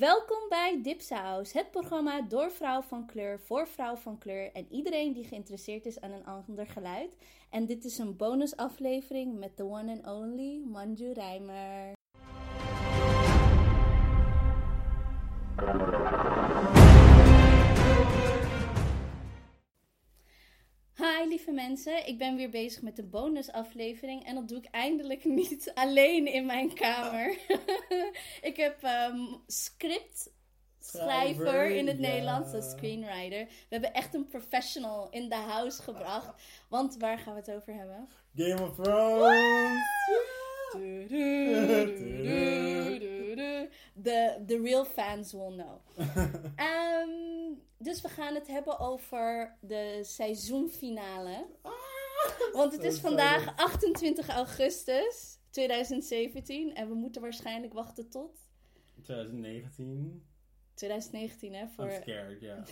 Welkom bij Dipsaus, het programma door vrouw van kleur, voor vrouw van kleur en iedereen die geïnteresseerd is aan een ander geluid. En dit is een bonusaflevering met the one and only Manju Rijmer. Hi lieve mensen, ik ben weer bezig met de bonusaflevering en dat doe ik eindelijk niet alleen in mijn kamer. ik heb ehm, script schrijver in het ja. Nederlands, de screenwriter. We hebben echt een professional in de house gebracht. Want waar gaan we het over hebben? Game of Thrones! De the real fans will know. Ehm, dus we gaan het hebben over de seizoenfinale. Want het is vandaag excited. 28 augustus 2017 en we moeten waarschijnlijk wachten tot 2019. 2019 hè, I'm voor, scared, ja.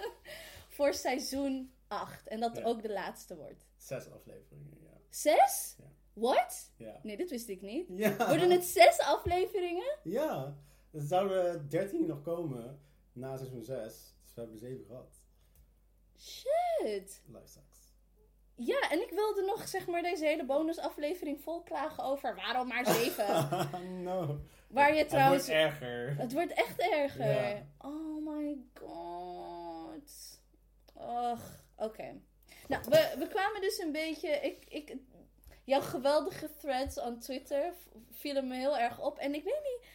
voor seizoen 8. En dat ook de laatste wordt. Zes afleveringen, ja. Zes? Ja. What? Ja. Nee, dit wist ik niet. Ja. Worden het zes afleveringen? Ja. Er zouden 13 nog komen na seizoen 6. Dus we hebben 7 gehad. Shit. Life sucks. Ja, en ik wilde nog zeg maar deze hele bonusaflevering vol klagen over waarom maar zeven. no. Waar je trouwens... Het wordt erger. Het wordt echt erger. Ja. Oh my god. Och, oké. Nou, we, we kwamen dus een beetje... Ik, ik, jouw geweldige threads on Twitter vielen me heel erg op. En ik weet niet...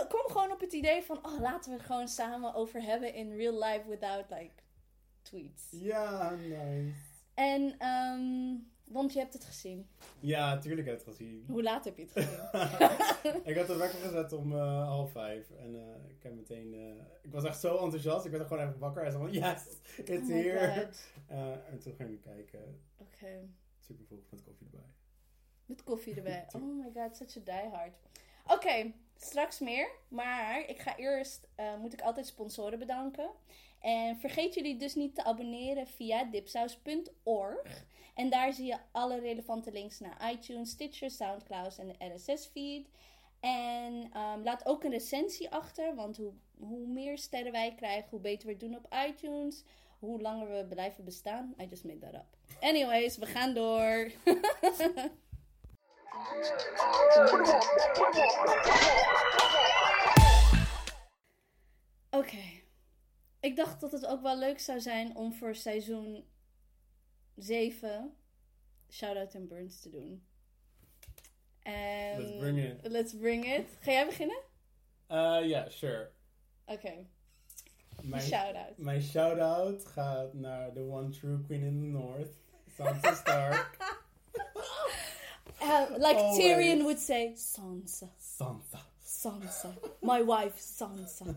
Ik kwam gewoon op het idee van... Oh, laten we het gewoon samen over hebben in real life without like tweets. Ja, nice. En, ehm want je hebt het gezien. Ja, tuurlijk heb ik het gezien. Hoe laat heb je het gezien? ik had de wekker gezet om eh, half vijf. En eh, ik heb meteen... eh, ik was echt zo enthousiast. Ik werd er gewoon even wakker. En zo van, yes, it's Oh here. En toen ging ik kijken. Oké. Super vroeg met koffie erbij. Met koffie erbij. Oh my god, such a diehard. Oké, straks meer. Maar ik ga eerst, eh, moet ik altijd sponsoren bedanken. En vergeet jullie dus niet te abonneren via dipsaus.org. En daar zie je alle relevante links naar iTunes, Stitcher, Soundcloud en de RSS-feed. En ehm, laat ook een recensie achter, want hoe, hoe meer sterren wij krijgen, hoe beter we het doen op iTunes. Hoe langer we blijven bestaan. I just made that up. Anyways, we gaan door. Oké. Ik dacht dat het ook wel leuk zou zijn om voor seizoen 7 Shoutout en Burns te doen. En Let's bring it. Let's bring it. Ga jij beginnen? Eh, Ja, sure. Oké, Mijn, shout-out. mijn shout-out gaat naar the one true queen in the north. Sansa Stark. Uh, like Always. Tyrion would say, Sansa, Sansa. Sansa. My wife, Sansa.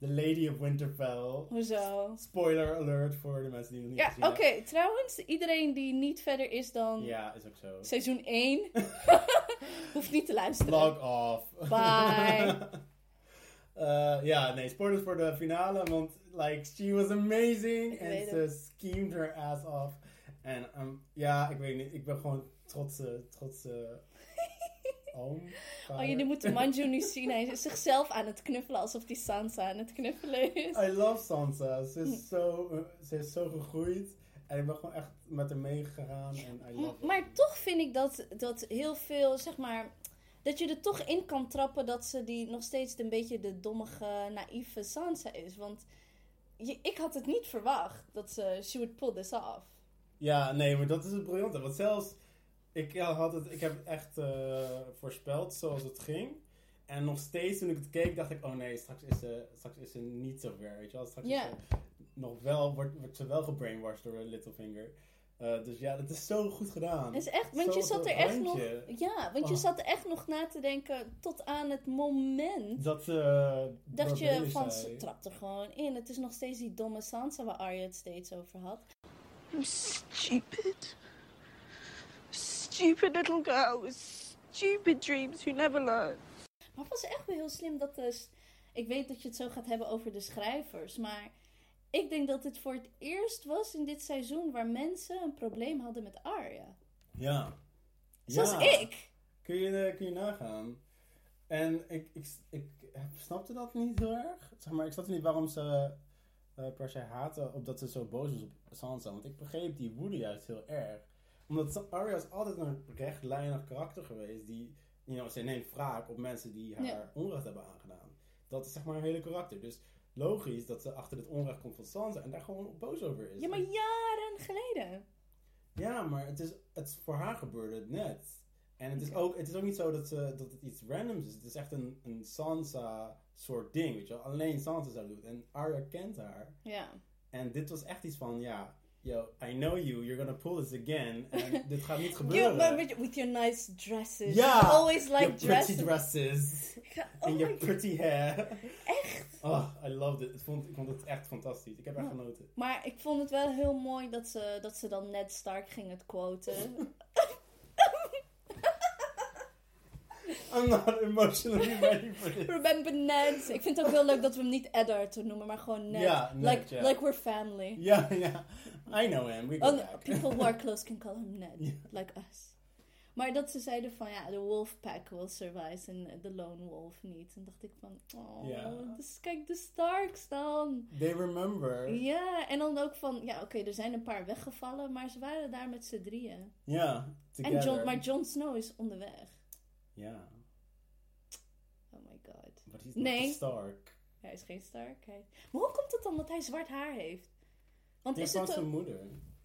The Lady of Winterfell. Hoezo? Spoiler alert voor de mensen die nog niet Ja, oké. Trouwens, iedereen die niet verder is dan. Ja, is ook zo. seizoen 1, hoeft niet te luisteren. Log off. Bye. Eh, ja, nee, spoilers voor de finale, want like, she was amazing. Ik weet ze schemed her ass off. En ehm, ja, ik weet niet, ik ben gewoon trotse, trotse oom. Oh, jullie moeten Manju nu zien. Hij is zichzelf aan het knuffelen alsof hij Sansa aan het knuffelen is. I love Sansa. Ze is zo, eh, ze is zo gegroeid. En ik ben gewoon echt met haar meegegaan. En I love M- Maar toch vind ik dat, dat heel veel, zeg maar, dat je er toch in kan trappen dat ze die nog steeds een beetje de dommige, naïeve Sansa is. Want je, ik had het niet verwacht dat ze, she would pull this off. Ja, nee, maar dat is het briljante. Want zelfs, ik, had het, ik heb het echt eh, voorspeld zoals het ging. En nog steeds toen ik het keek, dacht ik, oh nee, straks is ze, straks is ze niet zo ver, weet je wel. Straks Ja. is ze nog wel, wordt, wordt ze wel gebrainwashed door Littlefinger. Eh dus ja, dat is zo goed gedaan. Het is echt, want Zo je zat er echt nog, ja, want je Oh. zat er echt nog na te denken tot aan het moment Dat eh dat je van, zei. ze trapt er gewoon in. Het is nog steeds die domme Sansa waar Arya het steeds over had. I'm stupid. Stupid little girl with stupid dreams who never learn. Maar het was echt wel heel slim dat de... Ik weet dat je het zo gaat hebben over de schrijvers, maar ik denk dat dit voor het eerst was in dit seizoen waar mensen een probleem hadden met Arya. Ja. Zoals Ja. ik. Kun je, eh, kun je nagaan. En ik, ik, ik, snapte dat niet heel erg. Zeg maar, ik snapte niet waarom ze eh, per se haten op dat ze zo boos was op Sansa. Want ik begreep die woede juist heel erg. Omdat Arya is altijd een rechtlijnig karakter geweest. Die, you know, ze neemt wraak op mensen die haar onrecht hebben aangedaan. Dat is zeg maar haar hele karakter. Dus logisch dat ze achter dit onrecht komt van Sansa en daar gewoon boos over is. Ja, maar jaren geleden. Ja, maar het is, het voor haar gebeurde het net. En het is, ook, het is ook niet zo dat, ze, dat het iets randoms is. Het is echt een, een Sansa soort ding, weet je wel. Alleen Sansa zou doen. En Arya kent haar. Ja. En dit was echt iets van, ja, yo, I know you, you're gonna pull this again. En dit gaat niet gebeuren. maar with, with your nice dresses. Ja, You always like your pretty dresses. dresses. Ik ga- En oh your pretty hair. Echt? Oh, I loved it. Ik vond, ik vond het echt fantastisch. Ik heb echt Ja. genoten. Maar ik vond het wel heel mooi dat ze, dat ze dan Ned Stark ging het quoten. I'm not emotionally ready for this. Remember Ned. Ik vind het ook heel leuk dat we hem niet Eddard noemen, maar gewoon Ned. Ja, Ned, like, like we're family. Ja, ja. I know him. We go Oh, people who are close can call him Ned. Like us. Maar dat ze zeiden van ja, de wolf pack will survive en de lone wolf niet. En dacht ik van, oh, dus kijk de Starks dan. They remember. Ja, en dan ook van, ja oké, er zijn een paar weggevallen, maar ze waren daar met z'n drieën. Ja, together. John, maar Jon Snow is onderweg. Ja, Oh my god. but he's Nee. not Stark. Hij is geen Stark. Hij... Maar hoe komt het dan dat hij zwart haar heeft? Want is het, zijn moeder.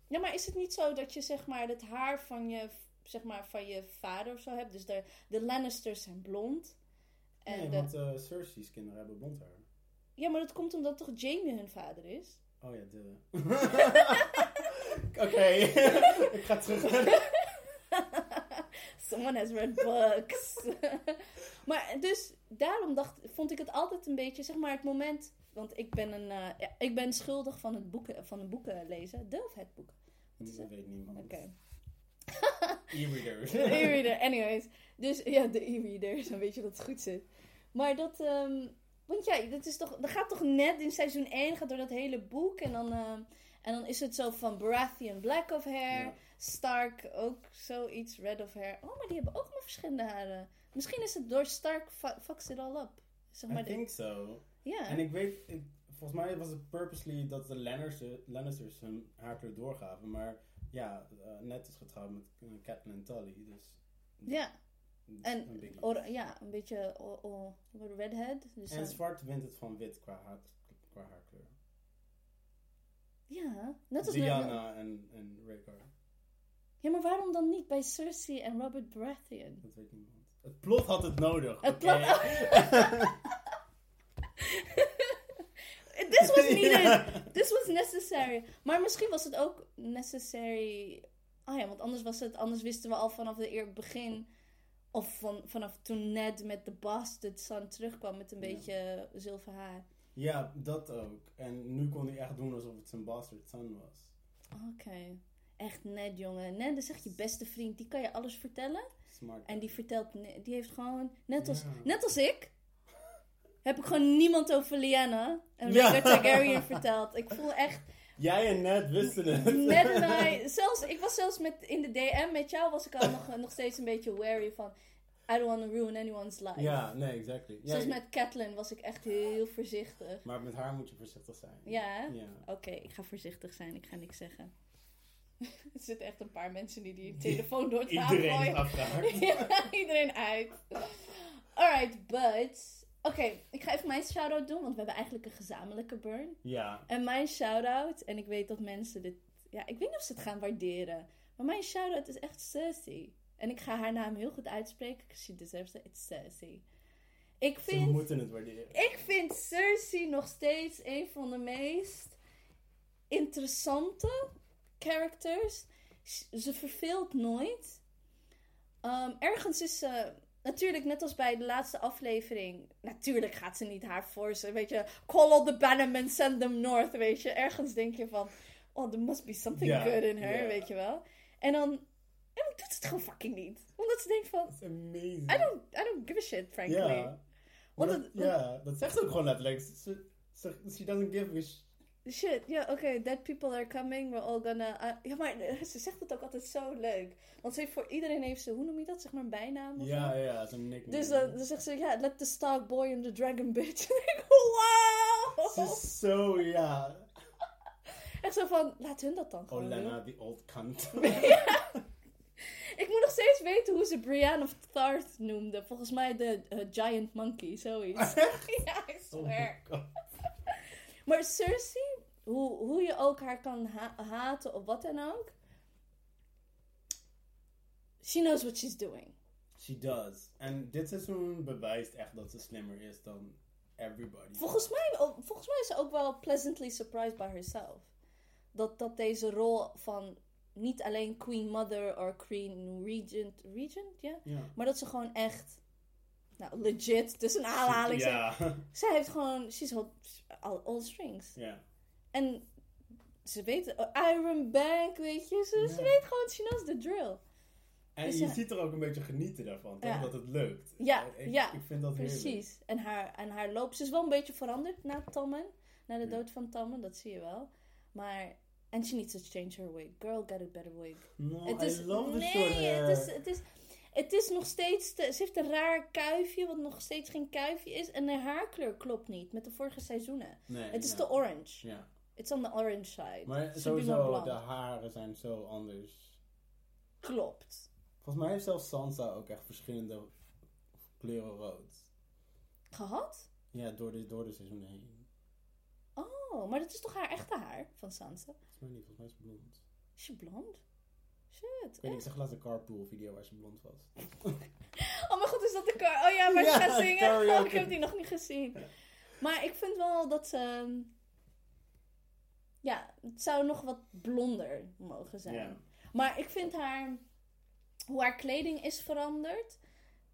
ja, maar is het niet zo dat je zeg maar het haar van je, zeg maar, van je vader of zo hebt? Dus de, de Lannisters zijn blond. En nee, de- want eh, Cersei's kinderen hebben blond haar. Ja, maar dat komt omdat toch Jamie hun vader is? Oh ja, de. Oké, ik ga terug. Someone has read books. maar dus daarom dacht, vond ik het altijd een beetje, zeg maar, het moment. Want ik ben een, eh, ja, ik ben schuldig van het boeken, van de boeken lezen. De of het boek? Dat weet niemand. Oké. De e-reader, anyways. Dus ja, de e-reader, dan weet je dat het goed zit. Maar dat, ehm, want ja, dat is toch, dat gaat toch net in seizoen 1, gaat door dat hele boek. En dan, ehm, en dan is het zo van Baratheon black of hair, Ja. Stark ook zoiets red of hair. Oh, maar die hebben ook nog verschillende haren. Misschien is het door Stark fu- fucks it all up. Zeg maar I de- think so. ja. En ik weet, ik, volgens mij was het purposely dat de Lannisters, Lannisters hun haarkleur doorgaven. Maar ja, eh, net is getrouwd met Catelyn Tully, dus... ja. En een or- ja, een beetje o- o- wat, redhead. Dus En dan- zwart wint het van wit qua, haar, qua haarkleur. ja, net als Diana en, en Rhaegar. Ja, maar waarom dan niet bij Cersei en Robert Baratheon? Dat weet niemand. Het plot had het nodig. Het plot- This was needed. Ja. This was necessary. Maar misschien was het ook necessary. Ah ja, want anders was het. Anders wisten we al vanaf het eer begin. Of van, vanaf toen Ned met de bastard son terugkwam met een Ja. beetje zilver haar. Ja, dat ook. En nu kon hij echt doen alsof het zijn bastard son was. Oké. Echt Ned, jongen. Ned is echt je beste vriend. Die kan je alles vertellen. Smart. En die vertelt. Die heeft gewoon. Net als, Ja. net als ik. Heb ik gewoon niemand over Lyanna en. Rhaegar Targaryen verteld. Ik voel echt. Jij en Ned wisten het. Ned en I, zelfs, ik was zelfs met, in de DM met jou, was ik al nog, nog steeds een beetje wary van, I don't want to ruin anyone's life. Ja, nee, exactly. Ja, Zelfs met Catelyn was ik echt heel voorzichtig. Maar met haar moet je voorzichtig zijn. Ja. Oké, ik ga voorzichtig zijn, ik ga niks zeggen. er zitten echt een paar mensen die die telefoon door het raam Iedereen gooien. afgehaakt. ja, iedereen uit. Alright, but... Oké, ik ga even mijn shout-out doen, want we hebben eigenlijk een gezamenlijke burn. Ja. En mijn shout-out, en ik weet dat mensen dit... Ja, ik weet niet of ze het gaan waarderen. Maar mijn shout-out is echt Cersei. En ik ga haar naam heel goed uitspreken. because She deserves it. It's Cersei. Ik Ze vind, moeten het waarderen. ik vind Cersei nog steeds een van de meest interessante characters. Ze verveelt nooit. Ehm, ergens is ze... Natuurlijk, net als bij de laatste aflevering. Natuurlijk gaat ze niet haar force. Weet je, call all the bannermen, send them north. Weet je, ergens denk je van. Oh, there must be something good in her. Weet je wel. En dan. En dan doet ze het gewoon fucking niet. Omdat ze denkt van. Amazing. I don't, I don't give a shit, frankly. Ja. Want dat, zegt ze ook gewoon letterlijk. Ze, she doesn't give a sh- Shit, ja, oké, dead people are coming, we're all gonna... uh, ja, maar ze zegt het ook altijd zo leuk. Want ze heeft voor iedereen heeft ze, hoe noem je dat, zeg maar een bijnaam of Ja, ja, zo'n nickname. Dus dan, dan zegt ze, ja, let the stark boy and the dragon bitch. En ik wow! Ze is zo, ja. Echt zo van, laat hun dat dan gewoon doen. Olena, die old cunt. Ik moet nog steeds weten hoe ze Brienne of Tarth noemde. Volgens mij de eh, Giant Monkey, zoiets. ja, I Oh swear. Maar Cersei, hoe, hoe je ook haar kan ha- haten of wat dan ook. She knows what she's doing. She does. En dit seizoen bewijst echt dat ze slimmer is dan everybody. Volgens mij, volgens mij is ze ook wel pleasantly surprised by herself. Dat, dat deze rol van niet alleen Queen Mother of Queen Regent, Regent, ja? Maar dat ze gewoon echt, nou legit, tussen aanhalingen. Ja. Zij heeft gewoon, she's all, all strings. ja. En ze weet, uh, Iron Bank, weet je, ze, weet gewoon, she knows the drill. En Dus je ja. ziet er ook een beetje genieten daarvan, toch? Ja. Dat het lukt. Ja, ik, ja, Ik vind dat heerlijk. Precies. En haar, en haar loop, ze is wel een beetje veranderd na Tommen, na de dood van Tommen, dat zie je wel. Maar, and she needs to change her wig. Girl, get a better wig. No, Het I is, love the nee, short hair. het is, het is, het is nog steeds, te- ze heeft een raar kuifje, wat nog steeds geen kuifje is. En de haarkleur klopt niet met de vorige seizoenen. nee, Het is ja. te orange. Ja. It's on the orange side. Maar sowieso, de haren zijn zo anders. Klopt. Volgens mij heeft zelfs Sansa ook echt verschillende kleuren rood. Gehad? Ja, door de, door de seizoenen heen. Oh, maar dat is toch haar echte haar van Sansa? Volgens mij niet, volgens mij is ze blond. Is ze blond? Shit. Ik weet niet, ik zag laatst een carpool video waar ze blond was. Oh mijn god, is dat de car? Oh ja, maar ze Ja, gaat zingen. Oh, ik heb die nog niet gezien. Maar ik vind wel dat ze... ehm, Ja, het zou nog wat blonder mogen zijn. Ja. Maar ik vind haar... Hoe haar kleding is veranderd...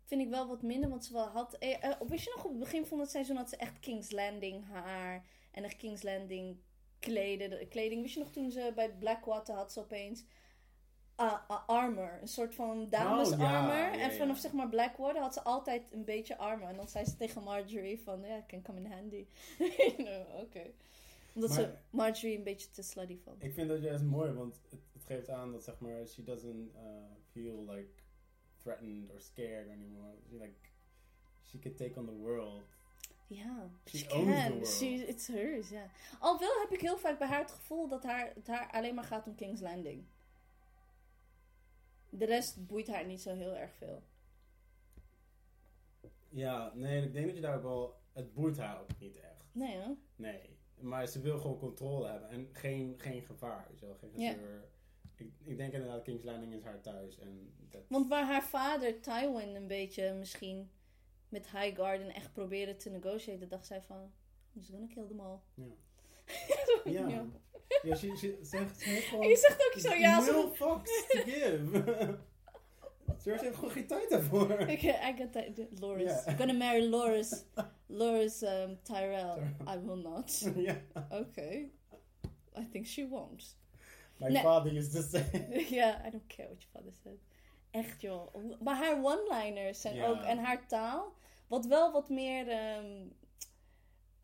Vind ik wel wat minder. Want ze wel had... Eh, eh, wist je nog, op het begin van het seizoen had ze echt King's Landing haar. En echt King's Landing kleden, de- kleding. Wist je nog toen ze bij Blackwater had ze opeens... ah, armor, een soort van dames Oh, ja, armor. ja, en vanaf ja. zeg maar Blackwater had ze altijd een beetje armor. En dan zei ze tegen Marjorie van, ja, can come in handy. Oké. Omdat ze Marjorie een beetje te slutty vond. Ik vind dat juist mooi, want het, het geeft aan dat zeg maar, she doesn't uh, feel like threatened or scared anymore. She like, she can take on the world. Ja, She she owns the can. world. She, it's hers, ja. Al wel heb ik heel vaak bij haar het gevoel dat haar, het haar alleen maar gaat om King's Landing. De rest boeit haar niet zo heel erg veel. Ja, nee, ik denk dat je daar ook wel, het boeit haar ook niet echt. Nee hoor. Nee, maar ze wil gewoon controle hebben en geen, geen gevaar, weet je wel, geen Ja. gezeur. Ik, ik denk inderdaad, King's Landing is haar thuis en dat... Want waar haar vader Tywin een beetje misschien met Highgarden echt probeerde te negotiëren, dacht zij van, I'm just gonna kill them all. Ja. ja. Ze, ze gewoon En je zegt ook zo, ja, ze... fucks to give. Ze heeft gewoon geen tijd daarvoor. Ik, I got that. Loris. Ja. I'm gonna marry Loris. Loris um, Tyrell. I will not. ja. Okay. I think she won't. My Nee. father used to say. Ja, I don't care what your father said. Echt joh. Maar haar one-liners zijn Ja. ook, en haar taal, wat wel wat meer, ehm,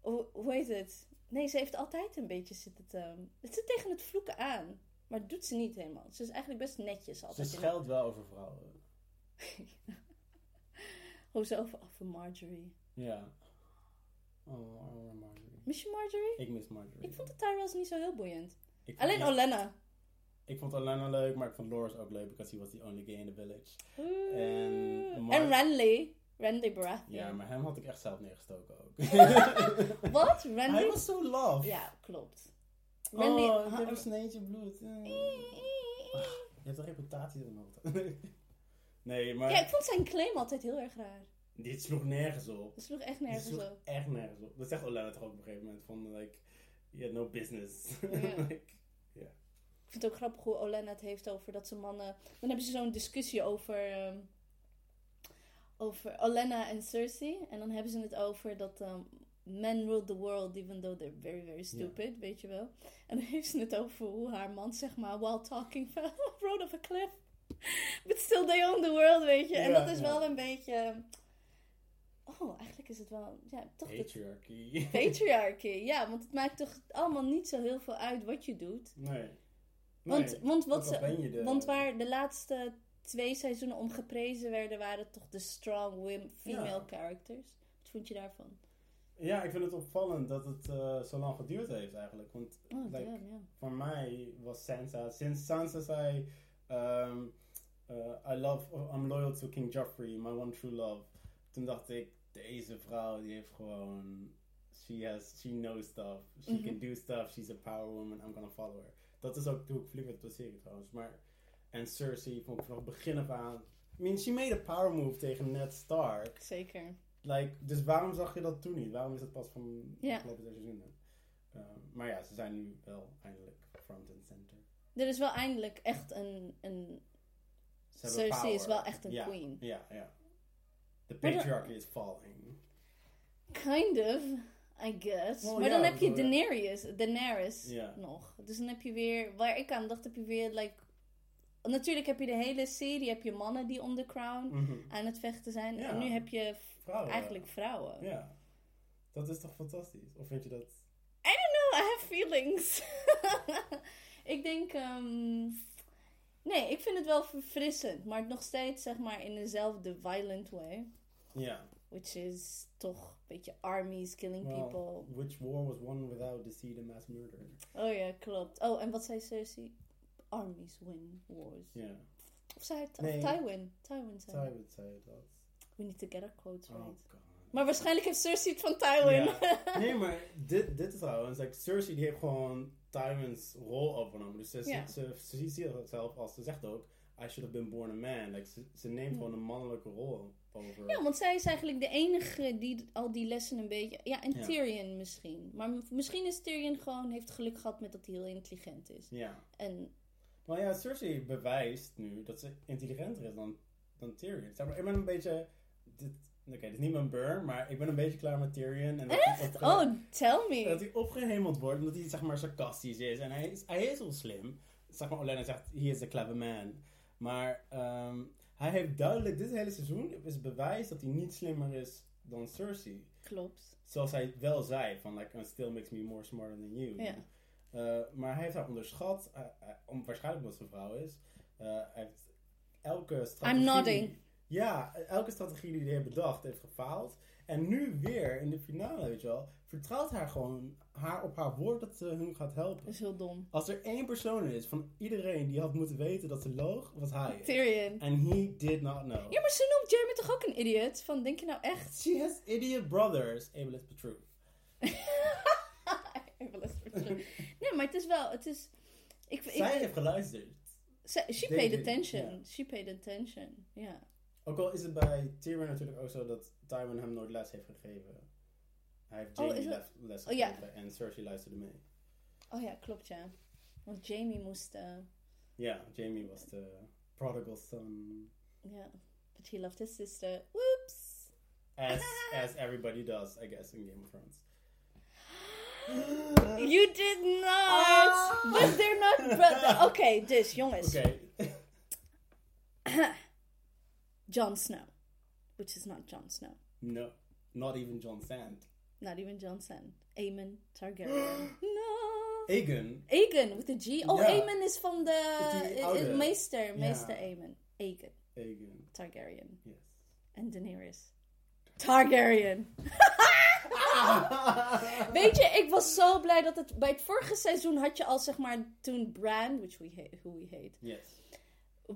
hoe, hoe heet het? Nee, ze heeft altijd een beetje zitten te, het zit tegen het vloeken aan. Maar dat doet ze niet helemaal. Ze is eigenlijk best netjes Ze altijd. in scheldt wel over vrouwen. Hoe ze over, over Marjorie. Ja. Oh, arme Marjorie. Miss je Marjorie? Ik mis Marjorie. Ik vond de Tyrells niet zo heel boeiend. Alleen Olenna. Ik vond Olenna leuk, maar ik vond Loris ook leuk, because he was the only gay in the village. En, En Mar- en Renly. Randy Baratheon. Ja, maar hem had ik echt zelf neergestoken ook. Wat? Randy? Hij was zo love. Ja, klopt. Randy... oh, een sneetje bloed. Eh. Je hebt een reputatie dan altijd. nee, maar Ja, ik vond zijn claim altijd heel erg raar. Dit sloeg nergens op. Dat sloeg echt nergens sloeg op. echt nergens op. Dat zegt Olenna toch ook op een gegeven moment van, like, you had no business. Ja. like, Ik vind het ook grappig hoe Olenna het heeft over dat ze mannen... Dan hebben ze zo'n discussie over... ehm, over Olenna en Cersei. En dan hebben ze het over dat... ehm, Men rule the world even though they're very, very stupid, weet je wel. En dan heeft ze het over hoe haar man, zeg maar, while talking, fell road off a cliff. But still they own the world, weet je. en dat is wel een beetje... Oh, eigenlijk is het wel... Ja, toch Patriarchy. patriarchy. Ja, want het maakt toch allemaal niet zo heel veel uit wat je doet. Nee. Want, Nee, want, wat ze, ben je de- want waar de laatste twee seizoenen om geprezen werden, waren toch de strong female Ja. characters. Wat vond je daarvan? Ja, ik vind het opvallend dat het eh, zo lang geduurd heeft eigenlijk. Want Oh, like, damn, ja. voor mij was Sansa, sinds Sansa zei, eh, I love, I'm loyal to King Joffrey, my one true love. Toen dacht ik, deze vrouw die heeft gewoon, she has, she knows stuff, she Mhm. can do stuff, she's a power woman, I'm gonna follow her. Dat is ook hoe ik de serie trouwens. Maar, en Cersei vond ik vanaf het begin af aan, I mean, she made a power move tegen Ned Stark. Zeker. Like, dus waarom zag je dat toen niet? Waarom is het pas van de Ja. afgelopen twee seizoenen? Ehm, maar ja, ze zijn nu wel eindelijk front and center. Er is wel eindelijk echt een... een Cersei is wel echt een queen. Ja, ja. The patriarchy is falling. kind of, I guess. Maar ja, dan heb je. Daenerys, Daenerys Ja. nog. Dus dan heb je weer... Waar ik aan dacht, heb je weer... Like, natuurlijk heb je de hele serie, heb je mannen die om de crown Mhm. aan het vechten zijn. Ja. En nu heb je Vrouwen. eigenlijk vrouwen. Ja. Dat is toch fantastisch? Of vind je dat... I don't know, I have feelings. ik denk, ehm, nee, ik vind het wel verfrissend, maar nog steeds zeg maar in dezelfde violent way. Ja. Which is toch een beetje armies killing Well, people. which war was won without deceit and mass murder? Oh ja, klopt. Oh, en wat zei Cersei? Armies win wars. Ja. Of zei het, Nee. Tywin. Tywin zei. Say dat. We need to get our quotes Oh right. god. Maar waarschijnlijk heeft Cersei het van Tywin. Nee, maar dit, dit is trouwens, like, Cersei die heeft gewoon Tywin's rol overgenomen. Dus ze, Ja. ze, ze, ziet zichzelf als, ze zegt ook, I should have been born a man. Like, ze, ze neemt gewoon een mannelijke rol over. Ja, want zij is eigenlijk de enige die al die lessen een beetje... Ja, en Ja. Tyrion misschien. Maar misschien is Tyrion gewoon... Heeft geluk gehad met dat hij heel intelligent is. Ja. En Maar ja, Cersei bewijst nu dat ze intelligenter is dan, dan Tyrion. Zeg maar, ik ben een beetje... dit- Oké, dit is niet mijn burn, maar ik ben een beetje klaar met Tyrion. En dat echt? opge- Oh, tell Dat me. hij opgehemeld wordt omdat hij zeg maar sarcastisch is. En hij is, hij is wel slim. Zeg maar, Olenna zegt, he is a clever man. Maar ehm, hij heeft duidelijk, dit hele seizoen is bewijs dat hij niet slimmer is dan Cersei. Klopt. Zoals hij wel zei, van like, "It still makes me more smarter than you. Ja. Eh, maar hij heeft haar onderschat, eh, eh, om, waarschijnlijk omdat ze een vrouw is. Hij heeft elke strategie... I'm nodding. Ja, elke strategie die hij heeft bedacht heeft gefaald. En nu weer, in de finale, weet je wel, vertrouwt haar gewoon haar op haar woord dat ze hun gaat helpen. Dat is heel dom. Als er één persoon is van iedereen die had moeten weten dat ze loog, was hij. Tyrion. And he did not know. Ja, maar ze noemt Jeremy toch ook een idiot? Van, denk je nou echt? She has idiot brothers. Abel is voor terug. Nee, maar het is wel... Het is... Ik, ik, Zij heeft geluisterd. She paid attention. She paid attention. Ja. Ook al is het bij Tyrion natuurlijk ook zo dat Tywin hem nooit les heeft gegeven. Hij heeft Oh, Jamie left, les, het- les Oh, gegeven en Cersei luisterde mee. Oh ja, klopt ja. Want Jamie moest... Ja, Jamie was de prodigal son. Yeah, But he loved his sister. Whoops. As, as everybody does, I guess, in Game of Thrones. You did not. Ah. But they're not brothers. Oké, dus jongens. Okay. Jon Snow. Which is not Jon Snow. no, not even John Sand. Not even Jon Snow. Aemon Targaryen. no. Aegon. Aegon with a G. Oh, Ja. Aemon is van de eh, eh, meester. Ja. Meester Aemon. Aegon Aegon. Targaryen. Yes. En Daenerys. Targaryen. Weet je, ik was zo blij dat het... Bij het vorige seizoen had je al, zeg maar, toen Bran, which we hate, who we hate. yes.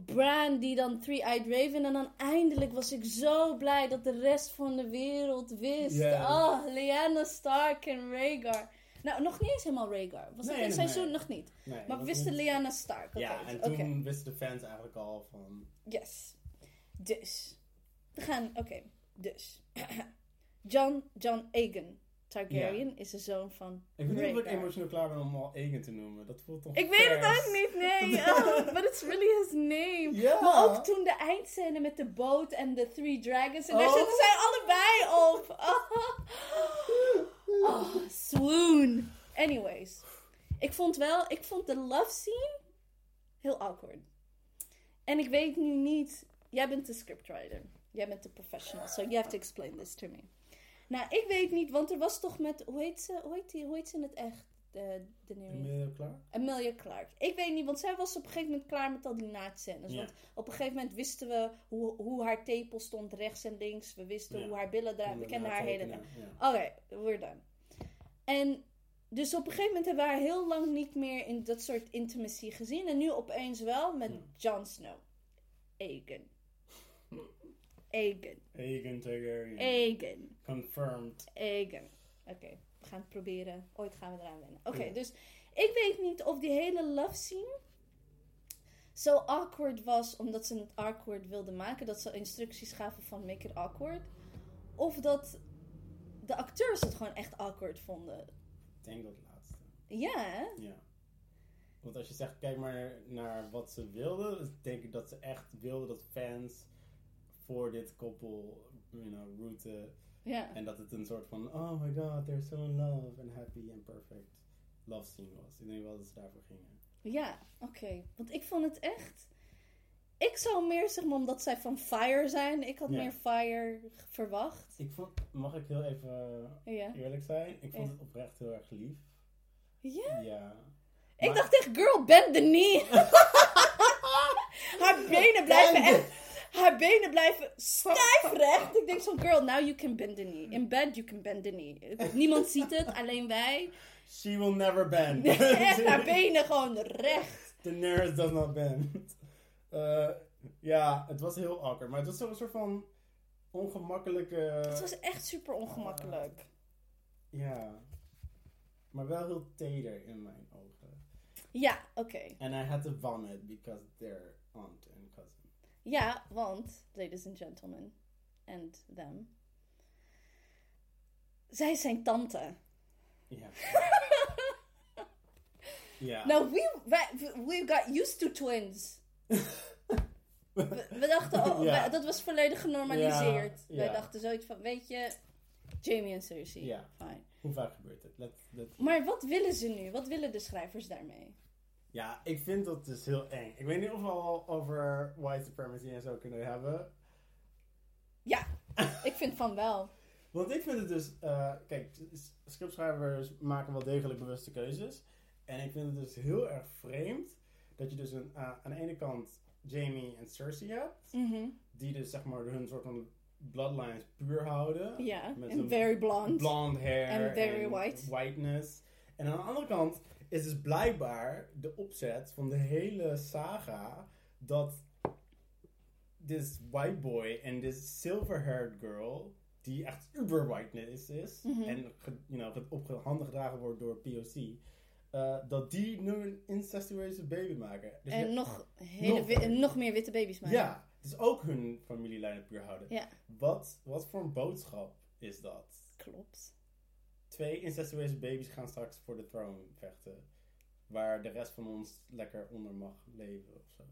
Bran die dan Three-Eyed Raven. En dan eindelijk was ik zo blij dat de rest van de wereld wist. Oh, Lyanna Stark en Rhaegar. Nou, nog niet eens helemaal Rhaegar. Was Nee, dat in nee, seizoen nee. nog niet. Maar we wisten niet- Lyanna Stark. Ja, en toen wisten de fans eigenlijk al van... Yes. Dus. We gaan, oké. Dus. John, John Aegon Targaryen is de zoon van Ik weet niet of ik emotioneel klaar ben om al Aegon te noemen. Dat voelt toch Ik weet het ook niet, nee. Oh, but it's really his name. Ja. Maar ook toen de eindscène met de boot en de Three Dragons. En daar Oh. zitten zij allebei op. Oh. Oh, swoon. Anyways. Ik vond wel, ik vond de love scene heel awkward. En ik weet nu niet, jij bent de scriptwriter. Jij bent de professional, so you have to explain this to me. Nou, ik weet niet, want er was toch met, hoe heet ze, hoe heet, die, hoe heet ze in het echt? De, de nieuwe- Emilia klaar? Emilia Clarke. Ik weet niet, want zij was op een gegeven moment klaar met al die naakscènes. Ja. Want op een gegeven moment wisten we hoe, hoe haar tepel stond rechts en links. We wisten Ja. hoe haar billen eruit. We kenden haar hele... ja. Oké, we're done. En dus op een gegeven moment hebben we haar heel lang niet meer in dat soort intimacy gezien. En nu opeens wel met Ja. Jon Snow. Aegon. Aegon. Aegon Targaryen. Aegon. Confirmed. Aegon. Oké, we gaan het proberen. Ooit gaan we eraan wennen. Oké, Ja. dus ik weet niet of die hele love scene zo awkward was omdat ze het awkward wilden maken. Dat ze instructies gaven van make it awkward. Of dat de acteurs het gewoon echt awkward vonden. Ik denk dat laatste. Ja, hè? Ja. Want als je zegt, kijk maar naar wat ze wilden, dus denk ik dat ze echt wilden dat fans voor dit koppel, you know, rooten. Ja. En dat het een soort van, oh my god, they're so in love and happy and perfect love scene was. Ik denk wel dat ze daarvoor gingen. Ja, oké. Want ik vond het echt... Ik zou meer, zeg maar, omdat zij van Fire zijn. Ik had Ja. meer Fire verwacht. Ik vond, mag ik heel even Ja. eerlijk zijn? Ik vond Ja. het oprecht heel erg lief. Ja? Ja. Ik Maar- dacht echt, girl, bend the knee. haar benen blijven echt... Haar benen blijven stijf recht. Ik denk zo, girl, now you can bend the knee. In bed, you can bend the knee. Niemand ziet het, alleen wij. She will never bend. echt, haar benen gewoon recht. Daenerys does not bend. Eh, ja, het was heel awkward. Maar het was zo'n soort van ongemakkelijke... Het was echt super ongemakkelijk. Ja. Maar wel heel teder in mijn ogen. Ja, oké. And I had to vomit because they're cousin. Ja, want, ladies and gentlemen, and them. Zij zijn tante. Ja. ja. Nou, we, we got used to twins. We, we dachten, oh, Ja. dat was volledig genormaliseerd. Ja, Wij ja. dachten zoiets van, weet je, Jamie en Cersei. Ja. Fine. Hoe vaak gebeurt het? Let, let- Maar wat willen ze nu? Wat willen de schrijvers daarmee? Ja, ik vind dat dus heel eng. Ik weet niet of we al over white supremacy en zo kunnen hebben. Ja, ik vind van wel. Want ik vind het dus, eh, kijk, scriptschrijvers maken wel degelijk bewuste keuzes. En ik vind het dus heel erg vreemd dat je dus een, eh, aan de ene kant Jamie en Cersei hebt, Mhm. die dus zeg maar hun soort van bloodlines puur houden. Ja, Met en zo'n very blonde. Blonde hair And very white. whiteness. En aan de andere kant is dus blijkbaar de opzet van de hele saga dat this white boy en this silver-haired girl, die echt uber whiteness is, Mhm. en ge- you know, op handen gedragen wordt door POC, eh, dat die nu een incestueuze baby maken. Dus En nog, hele nog- nog meer witte baby's maken. ja, dus ook hun familielijnen puur houden. Ja. Wat, wat voor een boodschap is dat? Klopt. Twee incestueuze baby's gaan straks voor de throne vechten. Waar de rest van ons lekker onder mag leven of zo.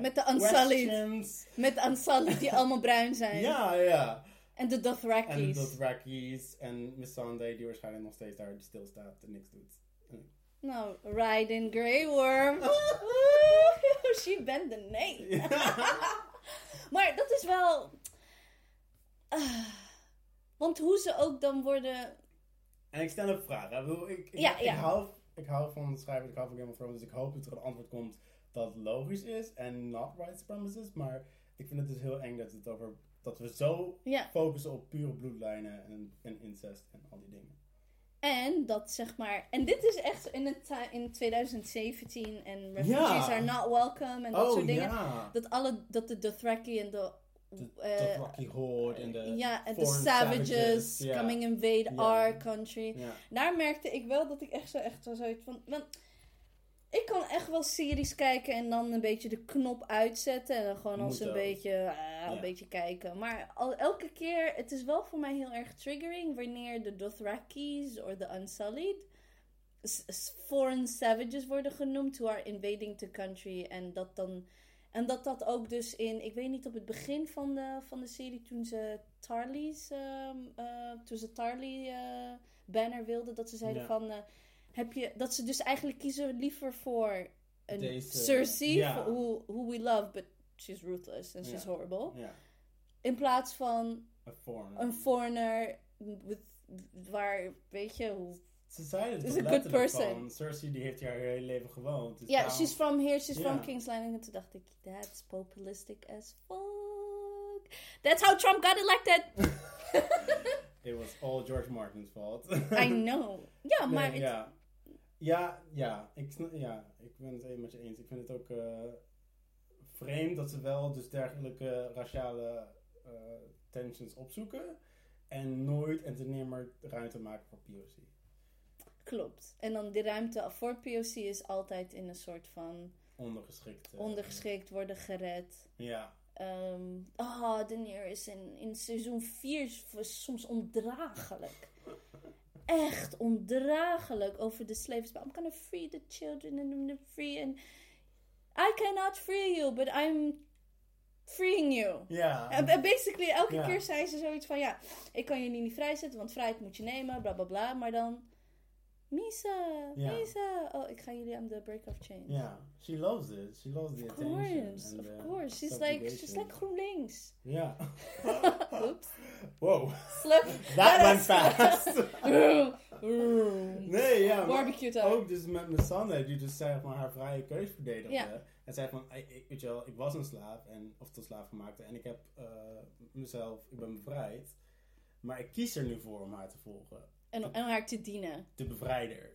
Met de Unsullied. Met Ansali die allemaal bruin zijn. Ja, ja. En de En Dothrakis. de Dothrakis en Miss Sunday die waarschijnlijk nog steeds daar stilstaat en niks doet. Nou, Raiden Grey Worm. She bent the name. maar dat is wel... Ah. Want hoe ze ook dan worden... En ik stel een vraag. hè. Ik, ik, ik, Ja, ik ja. hou, ik hou van het schrijven, ik hou van Game of Thrones, dus ik hoop dat er een antwoord komt dat logisch is en not white supremacist. Maar ik vind het dus heel eng dat, het over, dat we zo Ja, focussen op pure bloedlijnen en, en incest en al die dingen. en dat zeg maar... En dit is echt in, het, in 2017 en refugees Ja. are not welcome en dat oh soort dingen. ja. Dat, alle, dat de Dothraki en de... De, eh, de Rocky Horde en de ja, en de savages, coming invade our country. Daar merkte ik wel dat ik echt zo echt zo zoiets van. Want ik kan echt wel series kijken en dan een beetje de knop uitzetten. En dan gewoon als een beetje, ah, Ja. een beetje kijken. Maar al, elke keer, het is wel voor mij heel erg triggering wanneer de Dothrakis of de Unsullied foreign savages worden genoemd who are invading the country. En dat dan. En dat dat ook dus in, ik weet niet, op het begin van de, van de serie, toen ze Tarly's, ehm, eh, toen ze Tarly eh, banner wilden, dat ze zeiden Ja. van, eh, heb je, dat ze dus eigenlijk kiezen liever voor een Deze- Cersei, ja. who, who we love, but she's ruthless and she's Ja. horrible. In plaats van A foreigner. een foreigner with, waar, weet je, hoe... Ze zeiden Is het a toch good person. van, Cersei die heeft hier haar hele leven gewoond. Dus Ja, daarom- she's from here, she's from King's Landing. En toen dacht ik, that's populistic as fuck. That's how Trump got elected. It was all George Martin's fault. I know. Ja, maar... ja. Ja, ja, ik, ja, ik ben het met je eens. Ik vind het ook eh, vreemd dat ze wel dus dergelijke raciale eh, tensions opzoeken. En nooit en ten nimmer ruimte maken voor POC. Klopt. En dan die ruimte voor POC is altijd in een soort van Ondergeschikt. eh, ondergeschikt worden gered. Ja. Ehm oh, Daenerys in, in seizoen 4 was soms ondraaglijk. Echt ondraaglijk over de slaves. I'm gonna free the children and I'm gonna free and I cannot free you, but I'm freeing you. Ja. En en basically, elke keer zei ze zoiets van: ja, ik kan je niet vrijzetten, want vrijheid moet je nemen, bla bla bla. Maar dan, Misa, Ja. Misa. Oh, ik ga jullie aan de break of change. Ja. She loves it. She loves the Of attention. course, and of course. She's like, she's like GroenLinks. Ja. Oops. wow. Slip. That went fast. Nee, ja. Barbecue time. Ook dus met mijn Sanne, die dus zeg maar haar vrije keus verdedigde. En zei van, ik, ik- weet je wel, ik was een slaaf, en, of tot slaaf gemaakt. En ik heb eh, mezelf, ik ben bevrijd. Maar ik kies er nu voor om haar te volgen. En om en om haar te dienen. De bevrijder.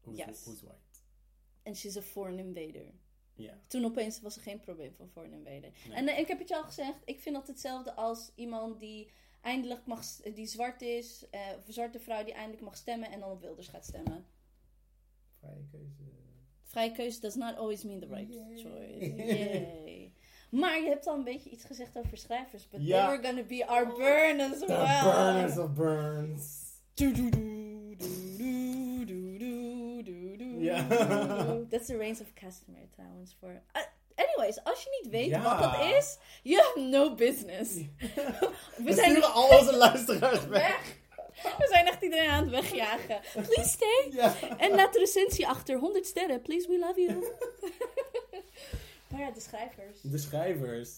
Who's, Yes. who's white. En she's a foreign invader. Ja. Toen opeens was er geen probleem van foreign invader. Nee. En eh, ik heb het je al gezegd, ik vind dat hetzelfde als iemand die eindelijk mag, die zwart is, eh, of een zwarte vrouw die eindelijk mag stemmen en dan op Wilders gaat stemmen. Vrije keuze. Vrije keuze does not always mean the right Yay. choice. Yay. Maar je hebt al een beetje iets gezegd over schrijvers. But Ja. they were gonna be our burn as The well. burners of burns. Ja. Dat is de range of customer trouwens voor... Uh, anyways, als je niet weet wat dat is, you have no business. We, zijn sturen al onze luisteraars weg. We zijn echt iedereen aan het wegjagen. Please stay. En laat de recensie achter. 100 sterren. Please, we love you. maar ja, de schrijvers. De schrijvers.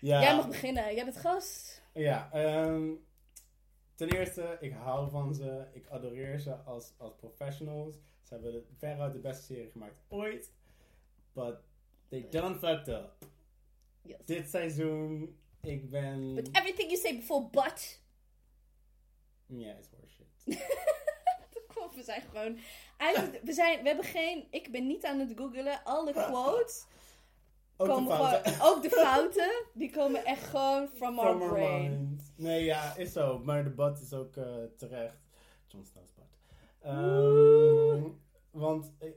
Ja. Jij mag beginnen. Jij bent gast. Ja, um, ten eerste, ik hou van ze. Ik adoreer ze als, als professionals. Ze hebben veruit de beste serie gemaakt ooit. But they done fucked up. Yes. Dit seizoen, ik ben... But everything you say before but. Ja, it's horseshit. We zijn gewoon. Eigenlijk, we, zijn, we hebben geen. Ik ben niet aan het googelen. Alle quotes. Ook de komen fouten. gewoon, ook de fouten. Die komen echt gewoon from, our From our brain. mind. Nee, ja, is zo. Maar de bad is ook eh, terecht. Jon Snow's bad. Ehm, want ik,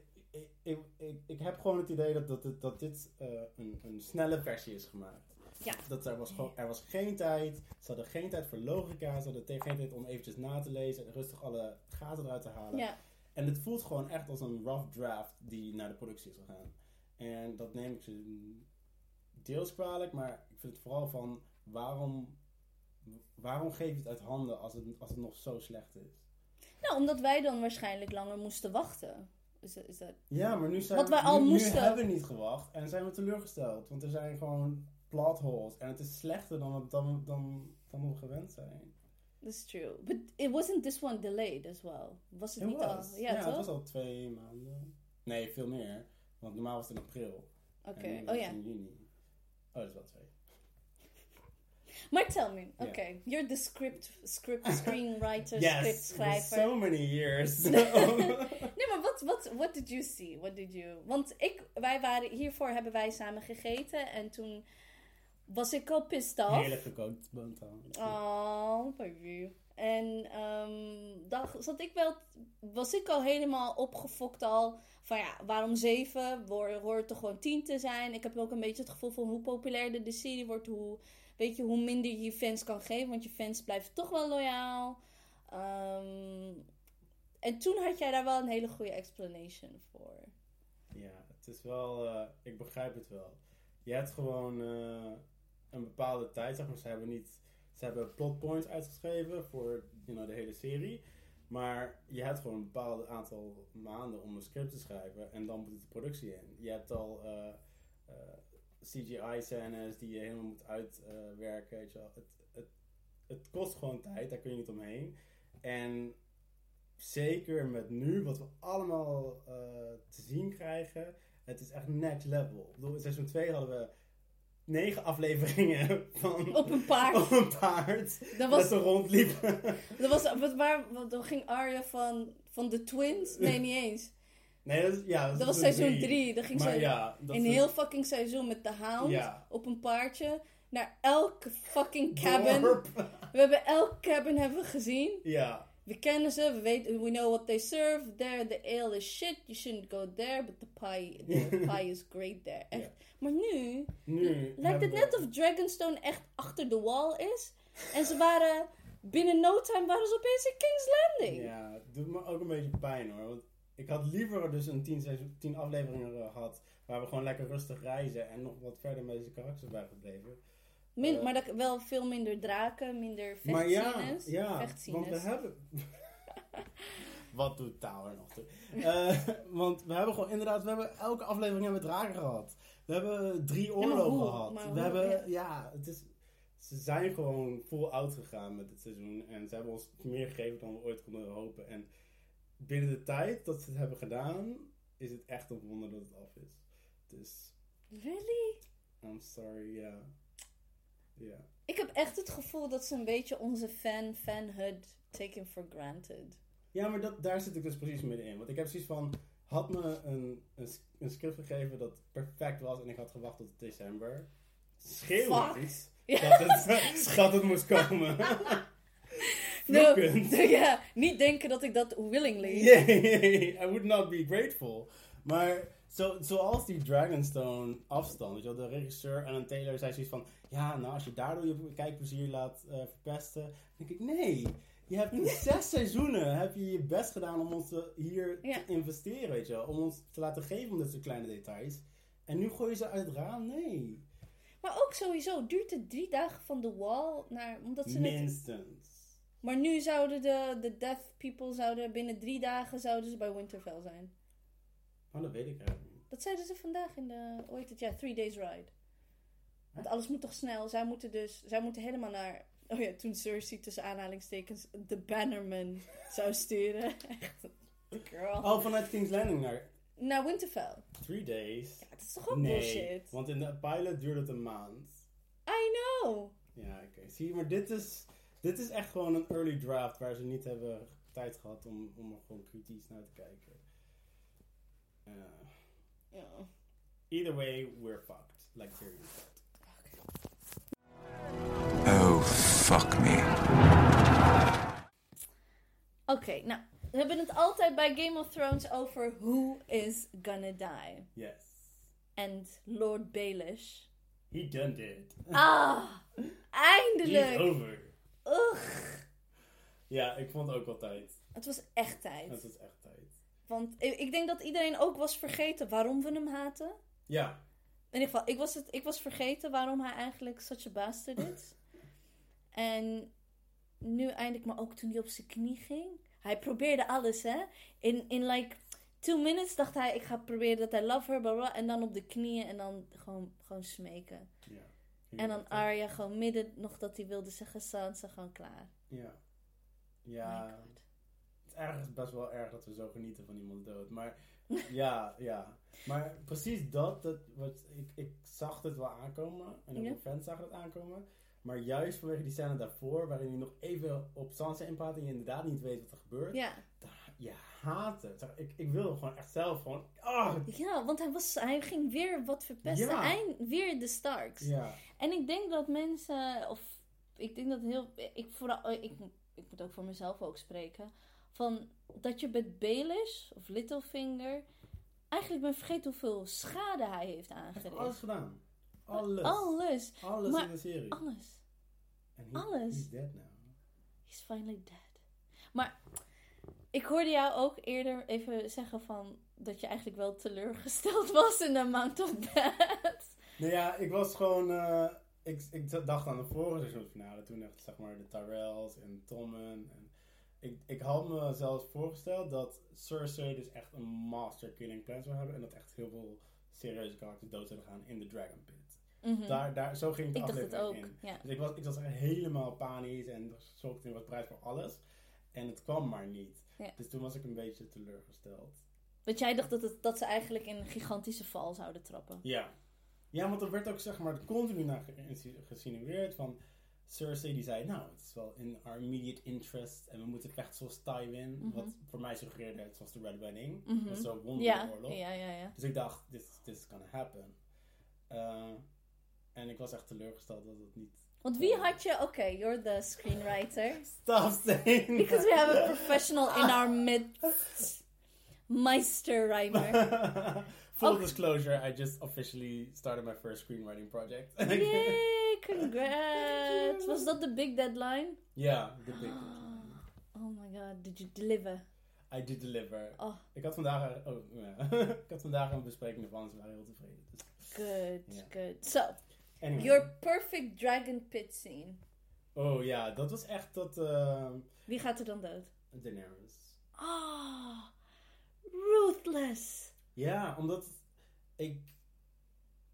ik, ik, ik, heb gewoon het idee dat, dat, dit- dat dit eh, een, een snelle versie is gemaakt. Ja. Dat er, was gewoon, er was geen tijd. Ze hadden geen tijd voor logica. Ze hadden geen tijd om eventjes na te lezen. En rustig alle gaten eruit te halen. Ja. En het voelt gewoon echt als een rough draft die naar de productie is gegaan. En dat neem ik ze deels kwalijk, maar ik vind het vooral van waarom, waarom geef je het uit handen als het, als het nog zo slecht is? Nou, omdat wij dan waarschijnlijk langer moesten wachten. Is is dat... Ja, maar nu zijn Wat we, wij al nu, hebben we niet gewacht en zijn we teleurgesteld. Want er zijn gewoon plot holes en het is slechter dan, we- dan, dan, dan we gewend zijn. That's true. But it wasn't this one delayed as well. Was het niet was. al? Ja, ja, het was al twee maanden. Nee, veel meer. Want normaal was het in april. Oké. Oh ja. in juni. Oh, dat is wel twee. Maar tell me. Oké. You're the script, script screenwriter, Yes, script for schrijver. so many years. Nee, maar wat, wat what did you see? What did you... Want ik, wij waren, hiervoor hebben wij samen gegeten. En toen was ik al pissed off. Heerlijk gekookt boterham. Oh, baby. En ehm dan zat ik wel, was ik al helemaal opgefokt al. Van ja, waarom zeven? Hoort toch gewoon tien te zijn? Ik heb ook een beetje het gevoel van hoe populairder de serie wordt, hoe, weet je, hoe minder je fans kan geven. Want je fans blijven toch wel loyaal. Ehm, en toen had jij daar wel een hele goede explanation voor. Ja, het is wel... eh, ik begrijp het wel. Je hebt gewoon eh, een bepaalde tijd, zeg maar. Ze hebben niet... Ze hebben plot points uitgeschreven voor you de hele serie. Maar je hebt gewoon een bepaald aantal maanden om een script te schrijven. En dan moet het de productie in. Je hebt al... eh, eh, CGI-scènes die je helemaal moet uitwerken. weet je wel. Het, het, het kost gewoon tijd, daar kun je niet omheen. En zeker met nu, wat we allemaal eh, te zien krijgen, het is echt next level. Ik bedoel, in seizoen 2 hadden we negen afleveringen van Op een paard. op een paard. Dat Dat was, ze rondliepen. dat was, wat, waar, dan ging Arya van, van de twins? Nee, niet eens. nee, dat, ja, dat, Dat was seizoen 3. Dan ging Maar ze ja, dat een is- heel fucking seizoen met de hound Ja. op een paardje naar elke fucking cabin. dorp. We hebben elk cabin hebben we gezien. Ja, We kennen ze, we weten, we know what they serve. There, the ale is shit. You shouldn't go there, but the pie, the pie is great there. Echt. Maar nu nu lijkt het net of Dragonstone echt achter de wall is. En ze waren, binnen no time waren ze opeens in King's Landing. Ja, het doet me ook een beetje pijn hoor. Want ik had liever dus een 10 seizoen- 10 afleveringen gehad. Waar we gewoon lekker rustig reizen. En nog wat verder met deze karakters waren gebleven. Min, Eh. maar dat, wel veel minder draken, minder Maar ja, ja want we hebben... Wat doet Tower nog toe? Eh, want we hebben gewoon inderdaad, we hebben elke aflevering hebben we draken gehad. We hebben drie oorlogen hoe? gehad. Maar we hoe? hebben, Ja. ja, het is, ze zijn gewoon full out gegaan met dit seizoen. En ze hebben ons meer gegeven dan we ooit konden hopen. En binnen de tijd dat ze het hebben gedaan, is het echt een wonder dat het af is. Dus, Really? I'm sorry, ja. Ja. Ik heb echt het gevoel dat ze een beetje onze fan, fanhood taken for granted. Ja, maar dat, daar zit ik dus precies middenin. Want ik heb zoiets van, had me een, een, script gegeven dat perfect was en ik had gewacht tot december. Schreeuwend Fuck. dat, het, dat het moest komen. No, Vloekend. ja, niet denken dat ik dat willingly. Yeah, I would not be grateful. Maar zo, zoals die Dragonstone afstand, weet je wel, de regisseur en een Taylor zei zoiets van, ja, nou als je daardoor je kijkplezier laat eh, verpesten, dan denk ik, nee. Je hebt in zes seizoenen heb je je best gedaan om ons te- hier Ja. te investeren, weet je wel. Om ons te laten geven om dit soort kleine details. En nu gooi je ze uit het raam? Nee. Maar ook sowieso, duurt het drie dagen van de wall naar. Omdat ze het, Minstens. maar nu zouden de, de deaf people zouden binnen drie dagen zouden ze bij Winterfell zijn. Oh, dat weet ik eigenlijk niet. Dat zeiden ze vandaag in de. Heet het? Ja, Three Days Ride. Want alles moet toch snel. Zij moeten dus. Zij moeten helemaal naar. Oh ja, toen Cersei tussen aanhalingstekens de Bannerman zou sturen. Echt. Girl. Oh, vanuit King's Landing naar Naar Winterfell. Three Days. Ja, dat is toch ook nee, bullshit? want in de pilot duurde het een maand. I know. Ja, oké. Zie je, maar dit is, dit is echt gewoon een early draft waar ze niet hebben tijd gehad om, om er gewoon kritisch naar te kijken. Uh, Ja. either way, we're fucked. Like said. Oh, fuck me. Oké, nou. We hebben het altijd bij Game of Thrones over who is gonna die. Yes. En Lord Baelish. He done it. Ah! He's Eindelijk! over. Ugh. Ja, ik vond het ook wel tijd. Het was echt tijd. Het is echt tijd. Want ik ik denk dat iedereen ook was vergeten waarom we hem haten. Ja, In ieder geval, ik was, het, ik was vergeten waarom hij eigenlijk such a bastard is. en nu eindelijk, maar ook toen hij op zijn knie ging. Hij probeerde alles, hè. In, in like two minutes dacht hij, ik ga proberen dat hij love her, bla bla. En dan op de knieën en dan gewoon, gewoon smeken. ja. En dan Arya gewoon midden nog dat hij wilde zeggen, Sansa, gewoon klaar. Ja. Ja. God. Ergens best wel erg dat we zo genieten van iemands dood. Maar ja, ja. Maar precies dat, dat wat, ik, ik zag het wel aankomen. En ook Ja. mijn fans zagen het aankomen. Maar juist vanwege die scène daarvoor, waarin hij nog even op Sansa inpraat en je inderdaad niet weet wat er gebeurt. Ja. daar- Je haat het. Ik, ik wil gewoon echt zelf gewoon... Ah, ja, want hij, was, hij ging weer wat verpesten. Ja. Eind, weer de Starks. ja. En ik denk dat mensen, of ik denk dat heel, ik, vooral, ik, ik moet ook voor mezelf ook spreken, van dat je met Baelish of Littlefinger eigenlijk ben vergeten hoeveel schade hij heeft aangericht. alles gedaan. Alles. Alles. Alles Maar in de serie. Alles. En he- alles. He's dead now. He's finally dead. Maar ik hoorde jou ook eerder even zeggen van dat je eigenlijk wel teleurgesteld was in de Mount of Death. Nou ja, ik was gewoon. eh, ik, ik dacht aan de vorige seizoensfinale. Toen echt, zeg maar, de Tyrells en Tommen. En ik, ik had me zelfs voorgesteld dat Cersei dus echt een master killing plan zou hebben. En dat echt heel veel serieuze karakters dood zouden gaan in de Dragon Pit. Mhm. Daar, daar, zo ging de ik dacht het aflevering ook. in. Ja. Dus ik was, ik was echt helemaal panisch en geschokt en was bereid voor alles. En het kwam maar niet. Ja. Dus toen was ik een beetje teleurgesteld. Want jij dacht dat, het, dat ze eigenlijk in een gigantische val zouden trappen. Ja. Ja, want er werd ook zeg maar continu naar ge- gesinueerd van... Cersei die zei, nou, het is wel in our immediate interest en we moeten vechten zoals Tywin. Mhm. Wat voor mij suggereerde het zoals de Red Wedding. Mhm. Dat is zo won Ja, ja, ja. Dus ik dacht, this, this is gonna happen. Uh, en ik was echt teleurgesteld dat het niet... Want wie had je... Oké, you're the screenwriter. Stop saying Because we have a professional in our midst. Meister Reimer. Full disclosure, I just officially started my first screenwriting project. Yay, congrats. Was dat de big deadline? Ja, the big Oh my god, did you deliver? I did deliver. Oh, Ik had vandaag, oh, ja. ik had vandaag een bespreking ervan, ze waren heel tevreden. Dus. good, Ja. good. So, Anyway. your perfect dragon pit scene. Oh ja, dat was echt dat uh, Wie gaat er dan dood? Daenerys. Ah, ruthless. Ja, omdat ik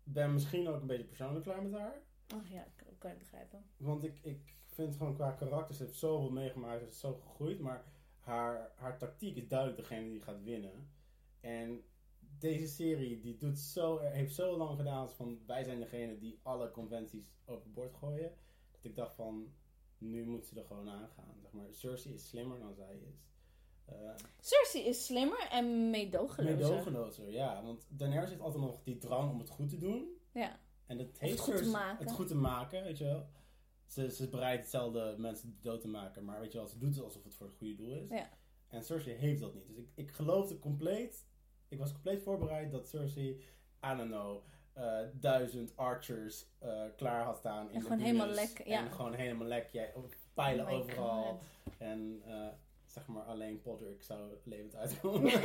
ben misschien ook een beetje persoonlijk klaar met haar. Oh ja, ik kan je begrijpen. Want ik, ik vind gewoon qua karakter, ze heeft zoveel meegemaakt, ze is zo gegroeid. Maar haar, haar tactiek is duidelijk degene die gaat winnen. En deze serie die doet zo, heeft zo lang gedaan van wij zijn degene die alle conventies overboord gooien. Dat ik dacht van, nu moet ze er gewoon aangaan. Zeg maar, Cersei is slimmer dan zij is. Uh, Cersei is slimmer en meedogenlozer. meedogenlozer, ja. Want Daenerys heeft altijd nog die drang om het goed te doen. Ja. En dat het heeft goed te maken. Het goed te maken, weet je wel. Ze, ze is bereid hetzelfde mensen dood te maken, maar weet je wel, ze doet het alsof het voor het goede doel is. Ja. En Cersei heeft dat niet. Dus ik, ik geloofde compleet, ik was compleet voorbereid dat Cersei, I don't know, eh, duizend archers eh, klaar had staan in En de gewoon helemaal lekker, ja. En gewoon helemaal lekker, jij- pijlen Oh overal. God. En eh, zeg maar alleen Podrick zou levend uitkomen.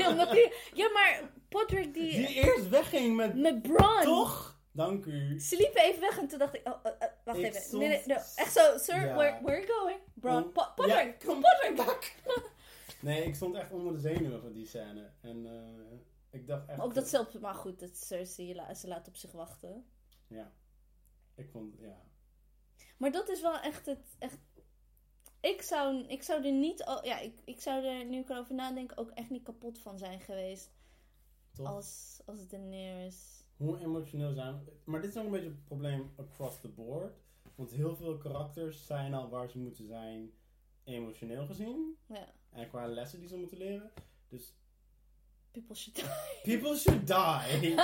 Ja, maar Podrick die... Die eerst wegging met... Met Bron. Toch? Dank u. Ze liepen even weg en toen dacht ik, oh, eh, eh, wacht Ik even. stond- Nee, nee, no. Echt zo, sir, Ja. where, where are you going? Bron, Om- Po- Ja, Podrick. back. Nee, ik stond echt onder de zenuwen van die scène. En eh, ik dacht echt... Maar ook dat zelf, maar goed, dat Cersei, la- ze laat op zich wachten. Ja. Ik vond, ja. Maar dat is wel echt het, echt... Ik zou, ik zou er niet, al- ja, ik, ik zou er, nu ik erover nadenk, ook echt niet kapot van zijn geweest. Toch? Als, als Daenerys. Hoe emotioneel zijn we? Maar dit is ook een beetje het probleem across the board. Want heel veel karakters zijn al waar ze moeten zijn, emotioneel gezien. Ja, En qua lessen die ze moeten leren. Dus people should die. people should die.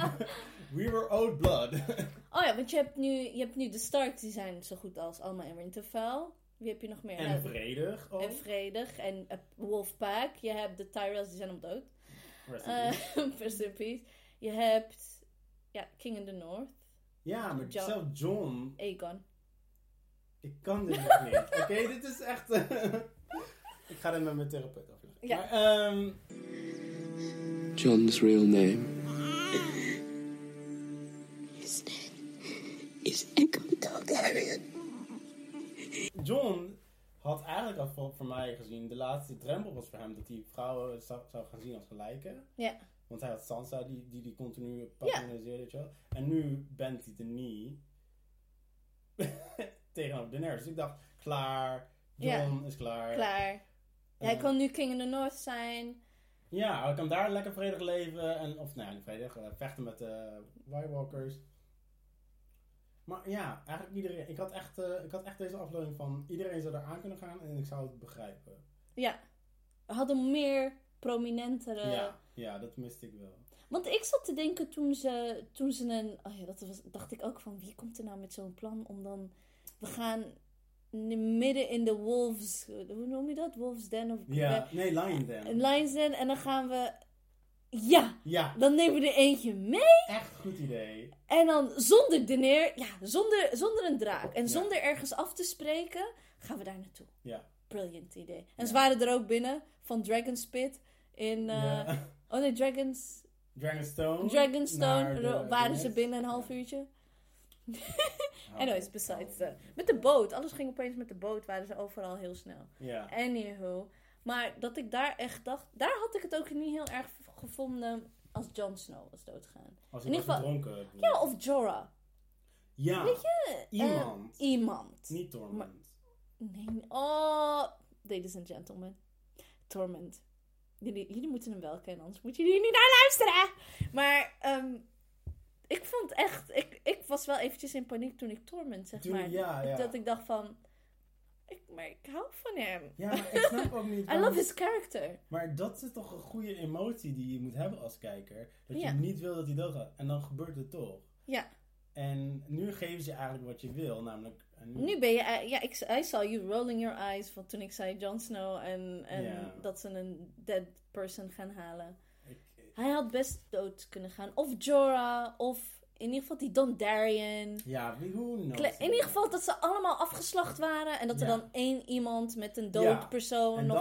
We were owed blood. Oh ja, want je hebt nu, je hebt nu de Starks, die zijn zo goed als allemaal in Winterfell. Wie heb je nog meer? en Nou, vredig ook. en vredig. En uh, Wolfpack. Je hebt de Tyrells, die zijn op dood. Rest in Eh, peace. Je hebt ja, King in the North. ja, maar John. zelf John Aegon. Ik kan dit nog niet. Oké, dit is echt. ik ga dit met mijn therapeut afleggen. Ja. Maar, ehm, John's real name His name is Aegon Targaryen. John had eigenlijk al voor, voor mij gezien. De laatste drempel was voor hem dat hij vrouwen zou, zou gaan zien als gelijken. Ja. Want hij had Sansa die die, die continu patroniseerde. weet je wel. En nu bent hij de niet. Tegenover Daenerys. Dus ik dacht, klaar. John is klaar. Klaar. Hij kan nu King in the North zijn. Ja, hij kan daar lekker vredig leven. En, of nee, niet vredig. eh, vechten met de White Walkers. Maar ja, eigenlijk iedereen. Ik had, echt, eh, ik had echt deze aflevering van iedereen zou er aan kunnen gaan en ik zou het begrijpen. Ja. We hadden meer prominentere... Ja, ja, dat miste ik wel. Want ik zat te denken toen ze, toen ze een... Oh ja, dat was, dacht ik ook van, wie komt er nou met zo'n plan om dan... We gaan midden in de Wolves... Hoe noem je dat? Wolves Den of... Ja, nee, Lion Den. Lions Den. En dan gaan we... Ja! Ja, Dan nemen we er eentje mee. echt goed idee. En dan zonder dineer... Ja, zonder, zonder een draak. En Ja. zonder ergens af te spreken... Gaan we daar naartoe. Ja. Brilliant idee. En ze waren er ook binnen. Van Dragon's Pit. In... eh. Oh nee, Dragon's... Dragonstone. Dragonstone. de- waren de ze binnen een half uurtje. Oh, Anyways, besides the... Met de boot. Alles ging opeens met de boot. Waren ze overal heel snel. Ja. Anywho. Maar dat ik daar echt dacht... Daar had ik het ook niet heel erg gevonden... Als Jon Snow was doodgaan. Als ieder was geval- verdronken. Ja, of Jorah. Ja, Weet je? iemand. Eh, iemand. Niet Torment. Nee. Oh, ladies and gentlemen. Torment. Jullie, jullie moeten hem wel kennen, anders moeten jullie niet naar luisteren. Maar ehm, ik vond echt... Ik, ik was wel eventjes in paniek toen ik Torment, zeg Toen- maar. ja, ja. Dat ik dacht van... Ik, maar ik hou van hem. Ja, maar ik snap ook niet... I love his character. Maar dat is toch een goede emotie die je moet hebben als kijker. Dat je niet wil dat hij doodgaat. En dan gebeurt het toch. Ja. En nu geven ze je eigenlijk wat je wil. Namelijk... en Nu ben je... eh, Ja, ik, I saw you rolling your eyes van toen ik zei Jon Snow en, en Ja. dat ze een dead person gaan halen. ik- Hij had best dood kunnen gaan. Of Jorah, of in ieder geval die Dondarrion. ja, wie, who knows? Kle- In ieder geval dat ze allemaal afgeslacht waren. En dat er Ja. dan één iemand met een dood Ja. persoon en nog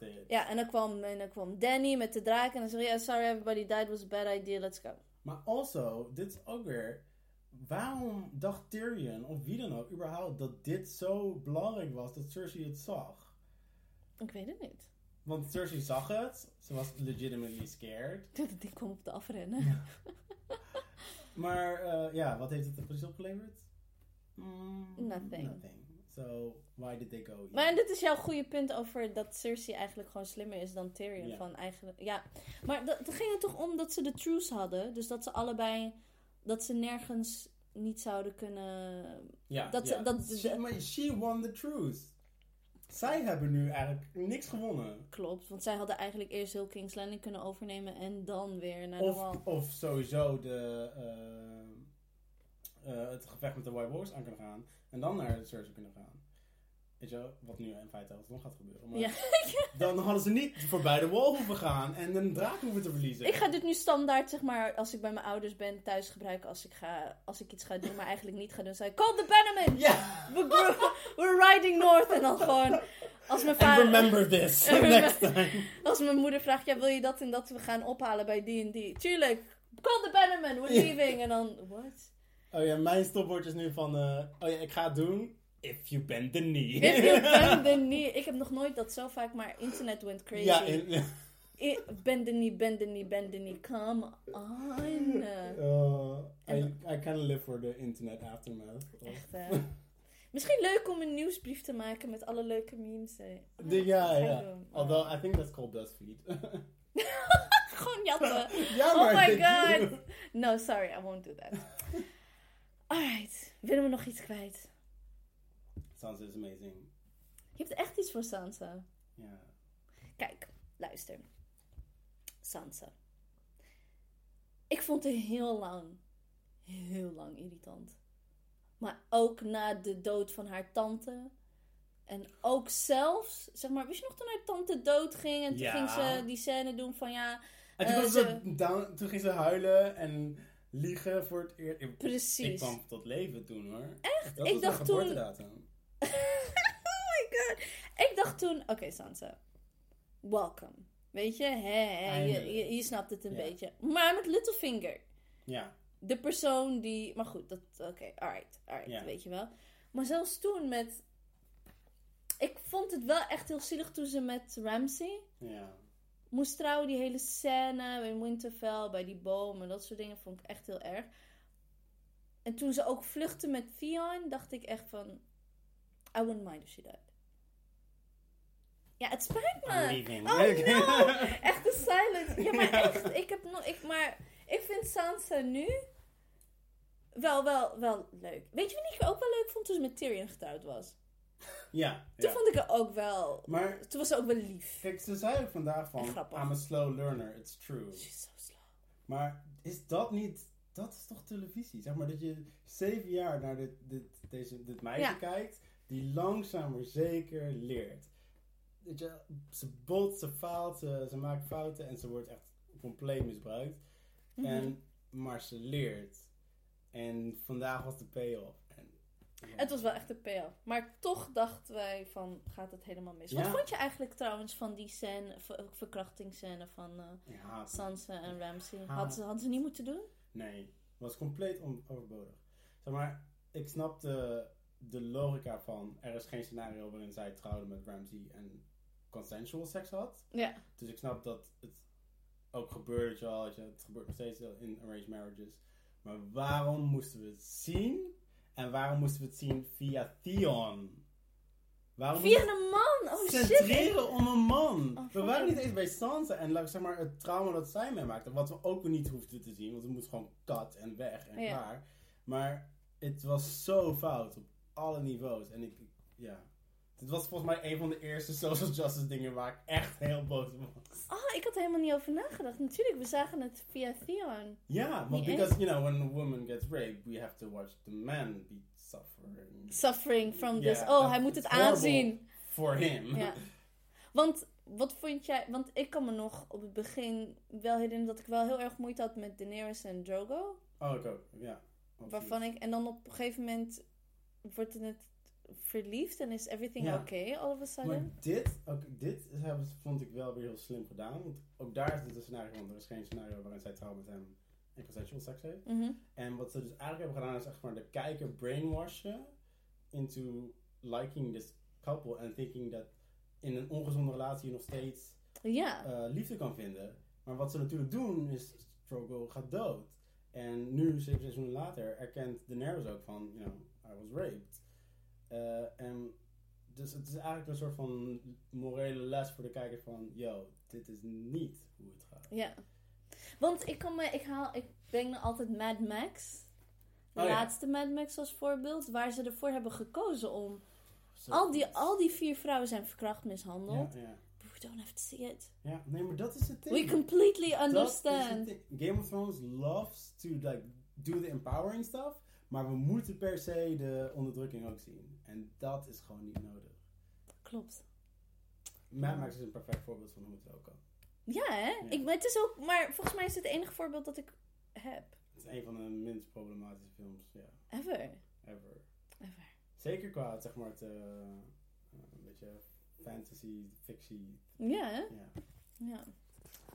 it. Ja, en dan, kwam, en dan kwam Danny met de draak. En dan zei hij, yeah, sorry everybody died, was a bad idea, let's go. Maar also, dit is ook weer... Waarom dacht Tyrion, of wie dan ook, überhaupt, dat dit zo belangrijk was dat Cersei het zag? Ik weet het niet. Want Cersei zag het. Ze was legitimately scared. Die kwam op de afrennen. Maar eh, ja, wat heeft het er precies opgeleverd? Mm, Nothing. Nothing. So, why did they go? Maar dit is jouw goede punt over dat Cersei eigenlijk gewoon slimmer is dan Tyrion. Van eigenlijk, ja. Maar dat, dat ging er toch om dat ze de truce hadden. Dus dat ze allebei, dat ze nergens niet zouden kunnen... ja, dat ja. ze- dat- she, maar she won the truth. Zij hebben nu eigenlijk niks gewonnen. Klopt, want zij hadden eigenlijk eerst heel King's Landing kunnen overnemen en dan weer naar de Of, wal. of sowieso de, eh, eh, het gevecht met de White Walkers aan kunnen gaan. En dan naar de Cersei kunnen gaan. Weet je wel, wat nu in feite alsnog gaat gebeuren. Maar Ja. dan hadden ze niet voorbij de wall hoeven gaan en een draak hoeven te verliezen. Ik ga dit nu standaard, zeg maar, als ik bij mijn ouders ben, thuis gebruiken als ik, ga, als ik iets ga doen, maar eigenlijk niet ga doen. Zei, call the Bannerman! Ja! We're, we're riding north! En dan gewoon, als mijn And vader... remember this next time. Als mijn moeder vraagt, ja, wil je dat en dat we gaan ophalen bij die en die? Tuurlijk! Call the Bannerman, we're leaving! En dan, what? Oh ja, mijn stopwoord is nu van... eh, oh ja, ik ga het doen. If you bend the knee. If you bend the knee. Ik heb nog nooit dat zo vaak, maar internet went crazy. Ja, in, I- bend the knee, bend the knee, bend the knee. Come on. Uh, I, I kind of live for the internet aftermath. Echt, hè? Misschien leuk om een nieuwsbrief te maken met alle leuke memes. hè. De, ja, ja. Although, I think that's called BuzzFeed. Gewoon jatten. ja, Oh my you- god. No, sorry, I won't do that. Alright, willen we nog iets kwijt? Sansa is amazing. Je hebt echt iets voor Sansa. Ja. Kijk, luister. Sansa. Ik vond haar heel lang, heel lang irritant. Maar ook na de dood van haar tante. En ook zelfs, zeg maar, wist je nog toen haar tante dood ging? En toen Ja. ging ze die scène doen van ja, En toen, was ze- ze down, toen ging ze huilen en liegen voor het eerst. Ik, ik precies. kwam tot leven toen hoor. Echt? Dat ik dacht toen. oh my god. Ik dacht toen, oké Sansa, welcome. Weet je, hè, hè, je, je, je snapt het een beetje. Maar met Littlefinger. Ja. de persoon die. Maar goed, dat. Oké, alright, alright, Ja. weet je wel. Maar zelfs toen met. Ik vond het wel echt heel zielig toen ze met Ramsey Ja. moest trouwen. Die hele scène in Winterfell bij die boom en dat soort dingen vond ik echt heel erg. En toen ze ook vluchtte met Theon, dacht ik echt van. I wouldn't mind if she died. Ja, het spijt me. Oh no! Echt de silence. Ja, maar echt, ik heb nog. Ik, maar ik vind Sansa nu wel, wel, wel leuk. Weet je wat ik ook wel leuk vond toen ze met Tyrion getrouwd was? ja. Toen ja. vond ik het ook wel. Maar Toen was ze ook wel lief. kijk, ze zei ook vandaag van. I'm a slow learner, it's true. She's so slow. Maar is dat niet, dat is toch televisie? Zeg maar dat je zeven jaar naar dit, dit, deze, dit meisje Ja. kijkt, die langzaam maar zeker leert. Weet je, ze bot, ze faalt, ze, ze maakt fouten en ze wordt echt compleet misbruikt. Mhm. En, maar ze leert. En vandaag was de payoff. En, ja. Het was wel echt een payoff. Maar toch dachten wij van, gaat het helemaal mis? Wat vond je eigenlijk trouwens van die scène, ver- verkrachtingsscène van Ja, Sansa en Ramsey? Hadden ze, hadden ze niet moeten doen? Nee, was compleet overbodig. Zeg maar, ik snapte de logica van er is geen scenario waarin zij trouwde met Ramsey en consensual seks had. Ja. Dus ik snap dat het ook gebeurt, wel, het gebeurt nog steeds in arranged marriages. Maar waarom moesten we het zien? En waarom moesten we het zien via Theon? Waarom Via een man! Oh shit! centreren om een man? Oh, we waren niet eens bij Sansa en zeg maar het trauma dat zij meemaakte. Wat we ook niet hoefden te zien, want we moesten gewoon kat en weg en Ja. klaar. Maar het was zo fout op alle niveaus. En ik, ik- ja. Dit was volgens mij een van de eerste social justice dingen waar ik echt heel boos op was. Oh, ik had er helemaal niet over nagedacht. Natuurlijk, we zagen het via Theon. But Niet because you know when a woman gets raped, we have to watch the man be suffering Suffering from Ja, this. Oh, hij moet het aanzien. for him. Ja. Want wat vond jij? Want ik kan me nog op het begin wel herinneren dat ik wel heel erg moeite had met Daenerys en Drogo. Oh, ik ook. Ja. Waarvan ik, en dan op een gegeven moment wordt het verliefd en is everything Ja. okay all of a Maar sudden. dit, ook dit hebben vond ik wel weer heel slim gedaan. Want ook daar is het een scenario, want er is geen scenario waarin zij trouw met hem en consensual seks heeft. Mhm. En wat ze dus eigenlijk hebben gedaan is echt maar de kijker brainwashen into liking this couple and thinking that in een ongezonde relatie je nog steeds eh, liefde kan vinden. Maar wat ze natuurlijk doen is, Drogo gaat dood. En nu, zeven seizoenen later, erkent Daenerys ook van, you know, I was raped. Eh, en dus het is eigenlijk een soort van morele les voor de kijker van, yo, dit is niet hoe het gaat. Ja. Want ik kan me, ik haal, ik breng altijd Mad Max. De Oh ja. laatste Mad Max als voorbeeld, waar ze ervoor hebben gekozen om. Zo Al die, al die vier vrouwen zijn verkracht, mishandeld. Ja, ja. We don't have to see it. ja, nee, maar dat is het ding. We completely understand. Game of Thrones loves to like do the empowering stuff, maar we moeten per se de onderdrukking ook zien. En dat is gewoon niet nodig. Klopt. Mad Max is een perfect voorbeeld van hoe het wel kan. Ja, hè? Ik, het is ook, maar volgens mij is het het enige voorbeeld dat ik heb. Het is een van de minst problematische films, ja, Ever. ever. Ever. Zeker qua, zeg maar, het, eh, een beetje fantasy, fictie, Ja, hè? ja, Ja.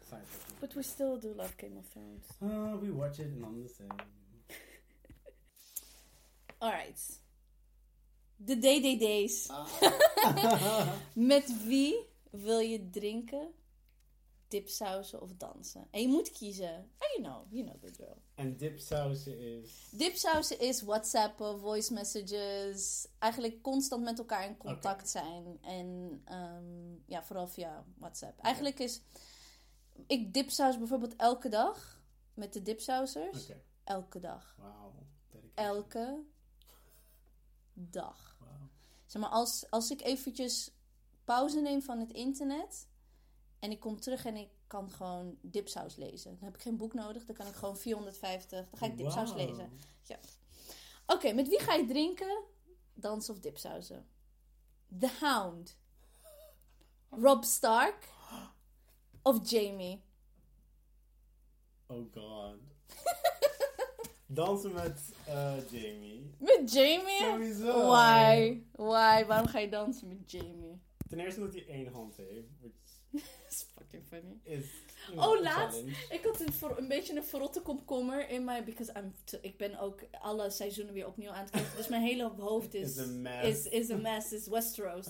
science fiction. But we still do love Game of Thrones. Ah, we watch it and I'm the same. Alright. De DDD's. Met wie wil je drinken, dipsausen of dansen? En je moet kiezen. Oh, you know, you know the drill. en dipsausen is... Dipsausen is WhatsAppen, voice messages. Eigenlijk constant met elkaar in contact zijn. En ehm, ja, vooral via WhatsApp. Eigenlijk is... Ik dipsaus bijvoorbeeld elke dag. Met de dipsausers. Elke dag. wauw. Elke dag. Zeg maar, als, als ik eventjes pauze neem van het internet en ik kom terug en ik kan gewoon dipsaus lezen. Dan heb ik geen boek nodig, dan kan ik gewoon 450, dan ga ik dipsaus lezen. Oké, met wie ga je drinken? Dansen of dipsausen? The Hound. Rob Stark. Of Jamie. Oh god. Dansen met eh, Jamie. Met Jamie? Sowieso. Why? Why? Waarom ga je dansen met Jamie? Ten eerste dat hij één hand heeft, which fucking funny. is Oh, laatst. Ik had een, ver- een beetje een verrotte komkommer in mij. Because I'm te- ik ben ook alle seizoenen weer opnieuw aan het kijken. Dus mijn hele hoofd is, Is a mess. is, is a mess. Is Westeros.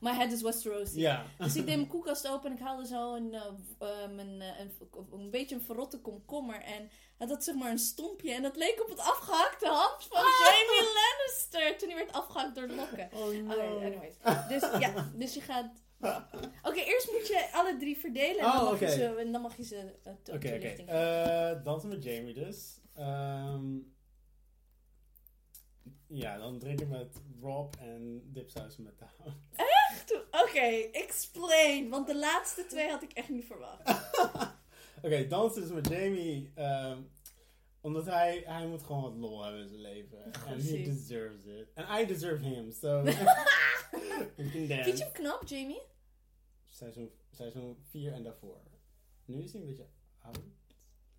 My head is Westeros. Ja. Dus ik deed mijn koelkast open en ik haalde zo een, eh, w- ehm, een, eh, een, een beetje een verrotte komkommer. En het had zeg maar een stompje. En dat leek op het afgehakte hand van Jamie Lannister. Toen hij werd afgehakt door lokken. Oh no. anyways. Dus ja, dus je gaat... Oké, eerst moet je alle drie verdelen en, Oh, dan, mag oké. je ze, en dan mag je ze uh, geven. Eh, dansen met Jamie dus. Ehm, ja, dan drinken met Rob en dipsaus met de hound. Oké, explain. Want de laatste twee had ik echt niet verwacht. Oké, dansen dus met Jamie. ehm, omdat hij, hij moet gewoon wat lol hebben in zijn leven. En he deserves it. And I deserve him, so... we can dance. Vind je hem knap, Jamie? Seizoen, seizoen 4 en daarvoor. Nu is hij een beetje oud.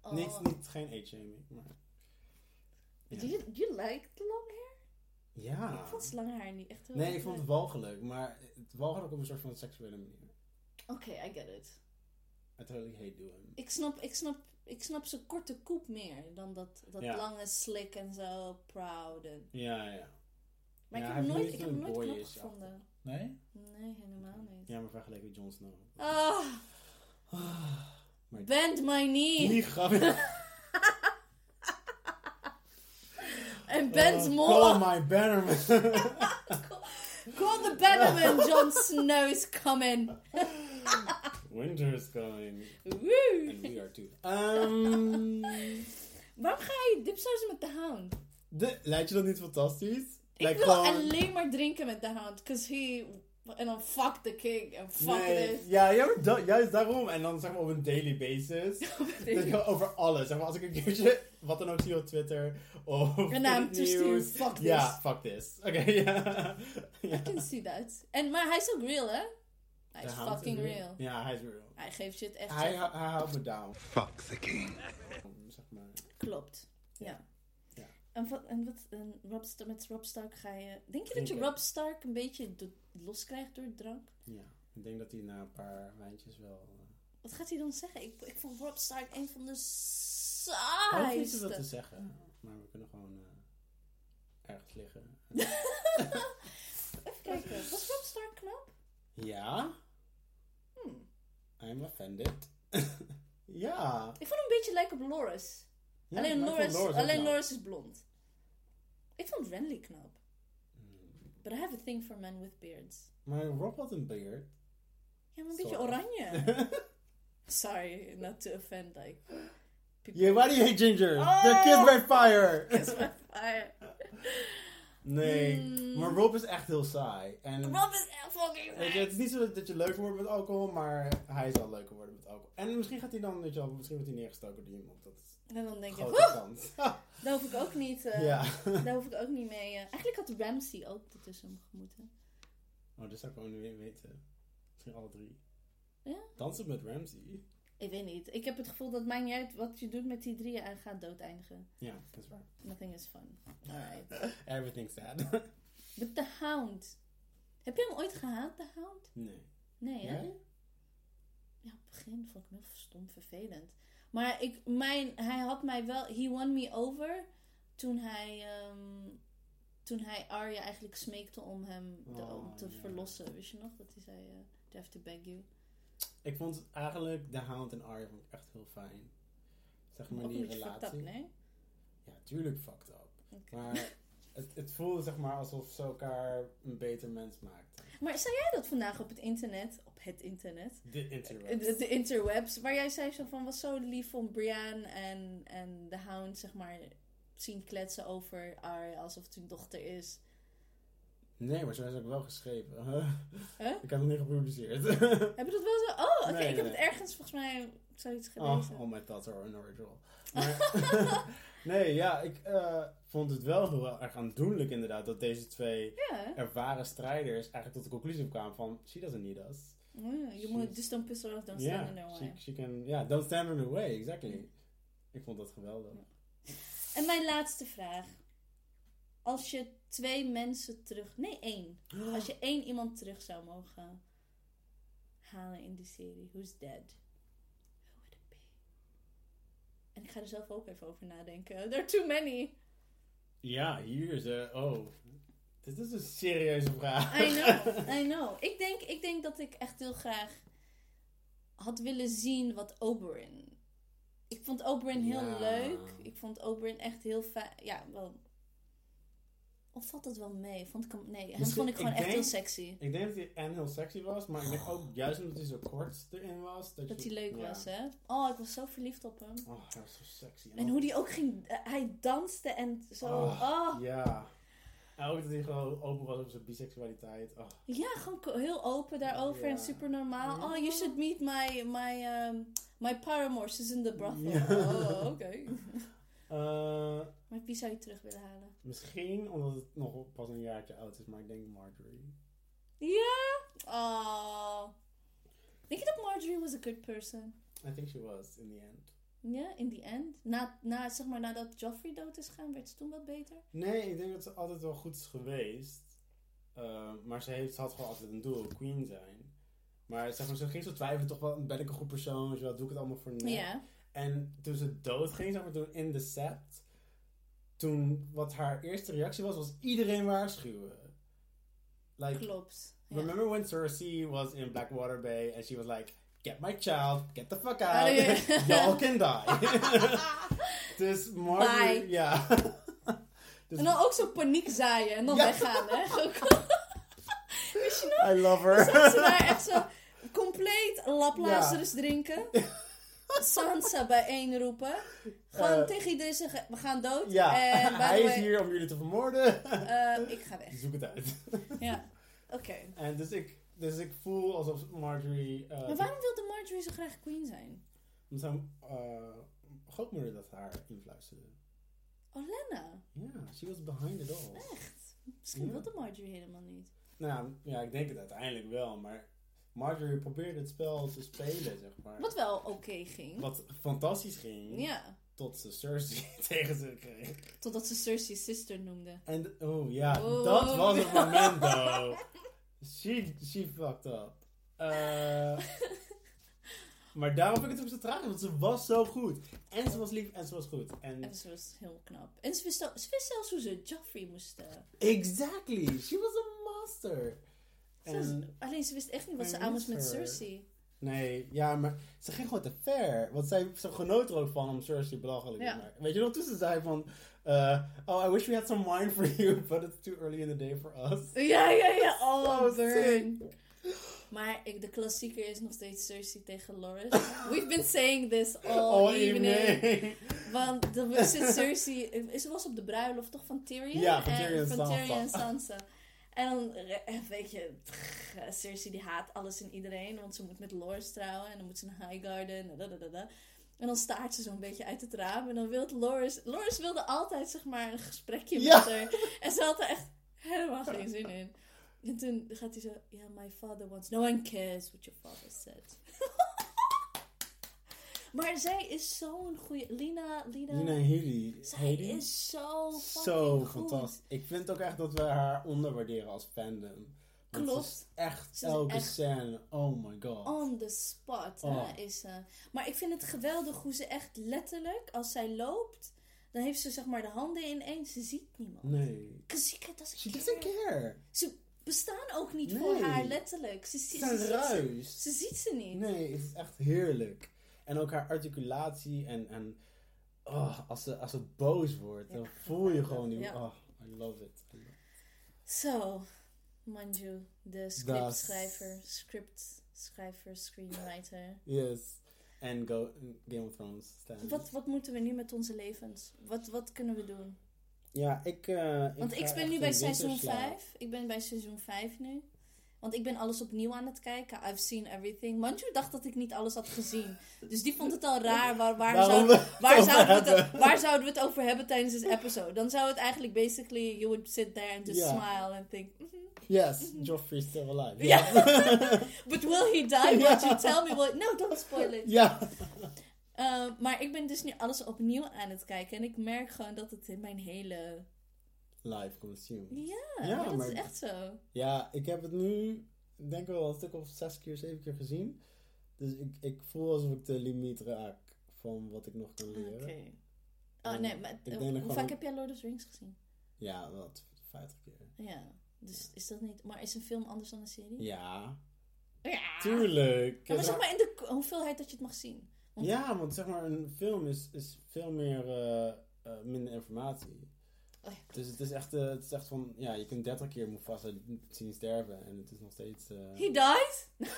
Oh. Niet, niet, geen age-shaming, maar... Ja. Do you, like the long hair? Ja. Ik vond het lange haar niet echt heel Nee, ik vond het walgelijk, maar het walgelijk op een soort van seksuele manier. Oké, I get it. I totally hate doing. Ik snap, ik snap, ik snap zijn korte koep meer dan dat, dat Ja. lange slick en zo proud. En... Ja, ja. Maar Ja, ik heb nooit, ik heb nooit knap gevonden. Nee? Nee, helemaal niet. Ja, maar vergeleken met Jon Snow. Ah, Maar bend my knee. niet grappig. mijn Ben's Oh, mol. Call my Bannerman. Call the Bannerman, Jon Snow is coming. Winter is coming. Woe. And we are too. Um, Waarom ga je dipsausen met de hound? de, lijkt je dat niet fantastisch? Ik wil gewoon- alleen maar drinken met de hound. Cause he... En dan fuck the king. En fuck Nee, this. ja, ja juist daarom. En dan zeg maar op een daily basis. Dat je over alles. Zeg maar, als ik een keertje wat dan ook zie op Twitter. Of En sturen, nieuws. fuck this. Ja, fuck this. Oké, ja. ja. I can see that. En, maar hij is ook real, hè? Hij is fucking real. Ja, hij is real. Hij geeft shit echt Hij, hij houdt me down. Fuck the king. Zeg maar. Klopt. Ja. En, wat, en, wat, en Rob, met Rob Stark ga je... Denk je dat je. Rob Stark een beetje do- loskrijgt door drank? Ja, ik denk dat hij na een paar wijntjes wel... eh, Wat gaat hij dan zeggen? Ik, ik vond Rob Stark een van de Hij hoeft niet zoveel te saaiste. zeggen. Maar we kunnen gewoon eh, ergens liggen. Even kijken. Was Rob Stark knap? ja, Hmm. I'm offended. ja. Ik vond hem een beetje lijken op Loris. Ja, alleen ook alleen. Loris is blond. Ik vond Renly knap. Hmm. But I have a thing for men with beards. Maar Rob had een beard. Ja, maar een beetje oranje. Sorry, not to offend, like... people. yeah, why do you hate ginger? Oh! They're kissed by fire. Kiss my fire. Nee, Hmm. maar Rob is echt heel saai. En Rob is echt fucking je, het is niet zo dat, je leuker wordt met alcohol, maar hij zal leuker worden met alcohol. En misschien gaat hij dan, weet je wel, misschien wordt hij neergestoken door iemand. Dat is En dan denk je, grote "Woe, kans. daar hoef ik ook niet, eh, ja. daar hoef ik ook niet mee. eh." Eigenlijk had Ramsey ook ertussen moeten. Oh, dat zou ik gewoon niet weten. Misschien alle drie. Ja? Dansen met Ramsey. Ik weet niet. Ik heb het gevoel dat maakt niet uit wat je doet met die drieën en gaat dood eindigen. Ja, dat is waar. Nothing is fun. Alright. Everything's sad. But the Hound. Heb je hem ooit gehaat, de Hound? nee. Nee, hè? Jij? Ja, op het begin vond ik hem heel stom vervelend. Maar ik, mijn, hij had mij wel... He won me over toen hij... ehm, toen hij Arya eigenlijk smeekte om hem de- Oh, om te verlossen. Wist je nog? Dat hij zei... eh I have to beg you. Ik vond eigenlijk de Hound en Arya vond ik echt heel fijn. Zeg maar een die beetje fucked relatie. up, nee? Ja, tuurlijk fucked up. Maar het, het voelde zeg maar alsof ze elkaar een beter mens maakten. Maar zei jij dat vandaag op het internet? Op het internet? De interwebs. De, de interwebs. Waar jij zei zo van, was zo lief om Brienne en, en de Hound, zeg maar, zien kletsen over Arya alsof het hun dochter is. Nee, maar zo is ook wel geschreven. Huh? Ik heb het niet gepubliceerd. Heb je dat wel zo? Oh, oké. Nee, ik heb nee. het ergens volgens mij zoiets Oh, gelezen. all my thoughts are unoriginal. Maar, nee, ja, ik eh, vond het wel heel erg aandoenlijk inderdaad dat deze twee ervaren strijders eigenlijk tot de conclusie kwamen van she doesn't need us. Oh, je moet just don't piss her off, don't stand in she, way. she can, ja, don't stand in the way, exactly. Ik vond dat geweldig. En mijn laatste vraag. Als je twee mensen terug... Nee, één. Als je één iemand terug zou mogen halen in die serie. Who's dead? Who would it be? En ik ga er zelf ook even over nadenken. There are too many. Ja, hier is eh, oh. Dit is een serieuze vraag. I know, I know. Ik denk, ik denk dat ik echt heel graag had willen zien wat Oberyn. Ik vond Oberyn heel Ja. leuk. Ik vond Oberyn echt heel fijn. Ja, wel. Of valt dat wel mee? Vond ik hem, nee, hem Misschien- vond ik gewoon ik echt heel sexy. Ik denk dat hij en heel sexy was, maar ik denk ook juist omdat hij zo kort erin was. Dat, Dat je- hij leuk ja. was, hè? Oh, ik was zo verliefd op hem. Oh, hij was zo sexy. En hoe die ook ging... eh, hij danste en zo... Oh, Oh, Ja. En ook dat hij gewoon open was op zijn biseksualiteit. Oh. Ja, gewoon ko- heel open daarover Ja. en super normaal. Ja. Oh, you should meet my, my, um, my paramour. She's in the brothel. Ja. Oh, oké. Eh, Maar wie zou je terug willen halen? misschien omdat het nog pas een jaartje oud is, maar ik denk Marjorie. Ja? Oh. Denk je dat Marjorie was a good person? I think she was in the end. Ja, in the end? Na, na, zeg maar, nadat Joffrey dood is gegaan, werd ze toen wat beter? Nee, ik denk dat ze altijd wel goed is geweest. Eh, maar ze, heeft, ze had gewoon altijd een doel, queen zijn. Maar zeg maar, ze ging zo twijfelen, toch wel, ben ik een goed persoon? Doe ik het allemaal voor? Ja. En toen ze dood ging, zeg maar, toen in de set, toen wat haar eerste reactie was, was iedereen waarschuwen. Like, Klopt. Ja. remember when Cersei was in Blackwater Bay and she was like, get my child, get the fuck out, Oh, ja. y'all can die. dus Marjorie, Bye. ja. Dus En dan ook zo paniek zaaien en dan Ja. weggaan, hè? Wist je nog? I love her. ze daar echt zo compleet Laplazerus drinken. Sansa bijeen roepen. Gewoon Eh. tegen iedereen zeggen, we gaan dood. Ja, En hij is way, hier om jullie te vermoorden. eh, ik ga weg. Zoek het uit. Ja, oké. En dus ik, dus ik voel alsof Marjorie... eh, Maar waarom wilde Marjorie zo graag queen zijn? Omdat zijn grootmoeder dat haar influisterde. Oh, Lena. Ja, she was behind it all. Echt? Misschien wilde Marjorie helemaal niet. Nou ja, ik denk het uiteindelijk wel, maar Marjorie probeerde het spel te spelen, zeg maar. Wat wel oké ging. Wat fantastisch ging, Ja, tot ze Cersei tegen ze kreeg. totdat ze Cersei's sister noemde. En, oh ja, Oh. dat was het moment, though. She, she fucked up. Eh, maar daarom vind ik het ook zo tragisch, want ze was zo goed. En ze was lief en ze was goed. En En ze was heel knap. En ze wist, al- ze wist zelfs hoe ze Joffrey moest... eh, exactly, she was a master. En alleen ze wist echt niet wat ze aan moest met. Cersei. Nee, ja, maar ze ging gewoon te ver. Want zij, ze genoot er ook van om Cersei belachelijk te maken. Weet je nog, toen ze zei van... eh, oh, I wish we had some wine for you, but it's too early in the day for us. Ja, ja, ja. Oh, So burn. Maar ik, de klassieker is nog steeds Cersei tegen Loris. We've been saying this all, All evening. evening. Want dan zit Cersei... Ze was op de bruiloft toch van Tyrion? Ja, van En- Tyrion en van. Tyrion en Sansa. En dan, weet je, Cersei die haat alles en iedereen. Want ze moet met Loris trouwen. En dan moet ze naar Highgarden. En, dadadada. en dan staart ze zo'n beetje uit het raam. En dan wil Loris... Loris wilde altijd, zeg maar, een gesprekje Ja. met haar. En ze had er echt helemaal geen zin in. En toen gaat hij zo... Ja, my father wants... No one cares what your father said. maar zij is zo'n goede... Lina... Lina... Headey. Zij is zo fucking Zo fantastisch. Ik vind ook echt dat we haar onderwaarderen als fandom. Want Klopt. Ze is echt Ze elke echt- scène. Oh my god. On the spot, hè, Oh. is ze. Maar ik vind het geweldig hoe ze echt letterlijk, als zij loopt, dan heeft ze zeg maar de handen ineens. Ze ziet niemand. Nee. She doesn't care. care. Ze bestaan ook niet Nee. voor haar, letterlijk. Ze, Ze ze, zijn ze, ziet ze, ruis. ze ziet ze niet. Nee, het is echt heerlijk. En ook haar articulatie en, en oh, als, ze, als ze boos wordt, dan voel je gewoon die, ja. oh, I love it. Zo, Manju, de scriptschrijver, scriptschrijver, screenwriter. Yes. En Go, Game of Thrones. staan. Wat, wat moeten we nu met onze levens? Wat, wat kunnen we doen? Ja, ik... eh, Want ik, ben nu bij seizoen winterslaap. 5. Ik ben bij seizoen 5 nu. Want ik ben alles opnieuw aan het kijken. I've seen everything. Manju dacht dat ik niet alles had gezien. Dus die vond het al raar. Waar, waar, Waarom zouden, we waar, het over zouden we het, hebben. waar zouden we het over hebben tijdens this episode? Dan zou het eigenlijk basically... You would sit there and just smile and think... mhm. Yes, Joffrey's still alive. Ja. But will he die? Won't you tell me? Will... No, don't spoil it. ja. Uh, maar ik ben dus nu alles opnieuw aan het kijken. En ik merk gewoon dat het in mijn hele... Live consumed. Ja, Ja, dat maar- is echt zo. Ja, ik heb het nu, ik denk wel een stuk of zes keer, zeven keer gezien. Dus ik, ik voel alsof ik de limiet raak van wat ik nog kan Oké. leren. Oh En nee, maar hoe gewoon- vaak heb jij Lord of the Rings gezien? Ja, wat, vijftig keer. Ja, dus is dat niet... Maar is een film anders dan een serie? Ja, Ja. tuurlijk. Ja, maar zeg maar in de hoeveelheid dat je het mag zien. Want- Ja, want zeg maar, een film is, is veel meer, eh, eh, minder informatie. Oh ja. Dus het is, echt, eh, het is echt van, ja, je kunt 30 keer Mufasa zien sterven en het is nog steeds... eh, He died?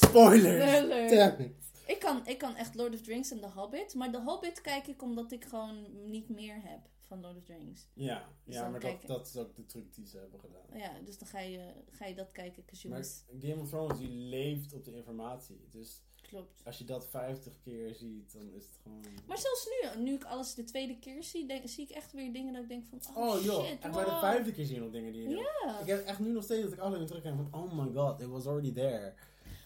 Spoilers! Spoiler. Ik kan, ik kan echt Lord of the Rings en The Hobbit. Maar The Hobbit kijk ik omdat ik gewoon niet meer heb van Lord of the Rings. Ja, Dus ja dan maar dat, dat is ook de truc die ze hebben gedaan. Ja, dus dan ga je, ga je dat kijken. Maar Game of Thrones, die leeft op de informatie. Dus Klopt. als je dat 50 keer ziet, dan is het gewoon... Maar zelfs nu, nu ik alles de tweede keer zie, denk, zie ik echt weer dingen dat ik denk van... Oh, Oh joh, shit, echt bij de vijfde keer zie je nog dingen die je. Ja, Ik heb echt nu nog steeds dat ik aflevering terugkijk van, oh my god, it was already there.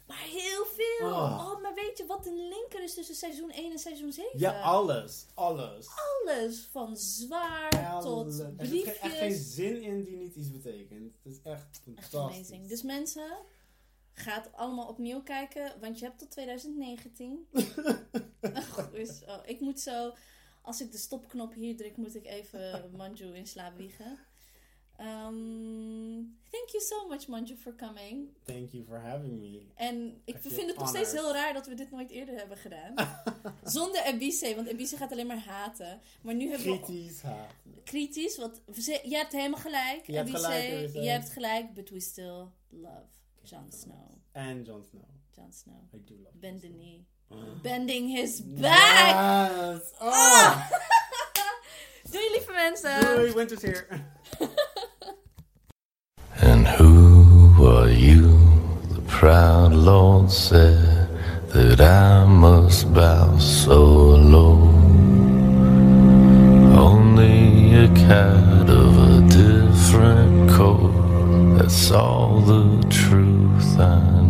maar heel veel. Oh. Oh. maar weet je wat de linker is tussen seizoen 1 en seizoen 7? Ja, alles. Alles. Alles. Van zwaar Alles. tot Er zit echt geen briefjes. zin in die niet iets betekent. Het is echt Echt fantastisch. amazing. Dus mensen, ga het allemaal opnieuw kijken, want je hebt tot 2019. dus, oh, ik moet zo, als ik de stopknop hier druk, moet ik even Manju in slaap wiegen. Um, thank you so much, Manju, for coming. Thank you for having me. En ik vind het nog steeds heel raar dat we dit nooit eerder hebben gedaan. Zonder Ebise, want Ebise gaat alleen maar haten. Maar nu hebben we Kritisch haat. kritisch, want je hebt helemaal gelijk. Je hebt gelijk, Ebise. je hebt gelijk, but we still love Jon Snow. And Jon Snow. Jon Snow. I do love Bend the Jon knee. Bending his back! Yes! Oh! Doei lieve mensen! Doei, winter's here. And who are you? The proud Lord said that I must bow so low. Only a cat of a different coat. That's all the truth I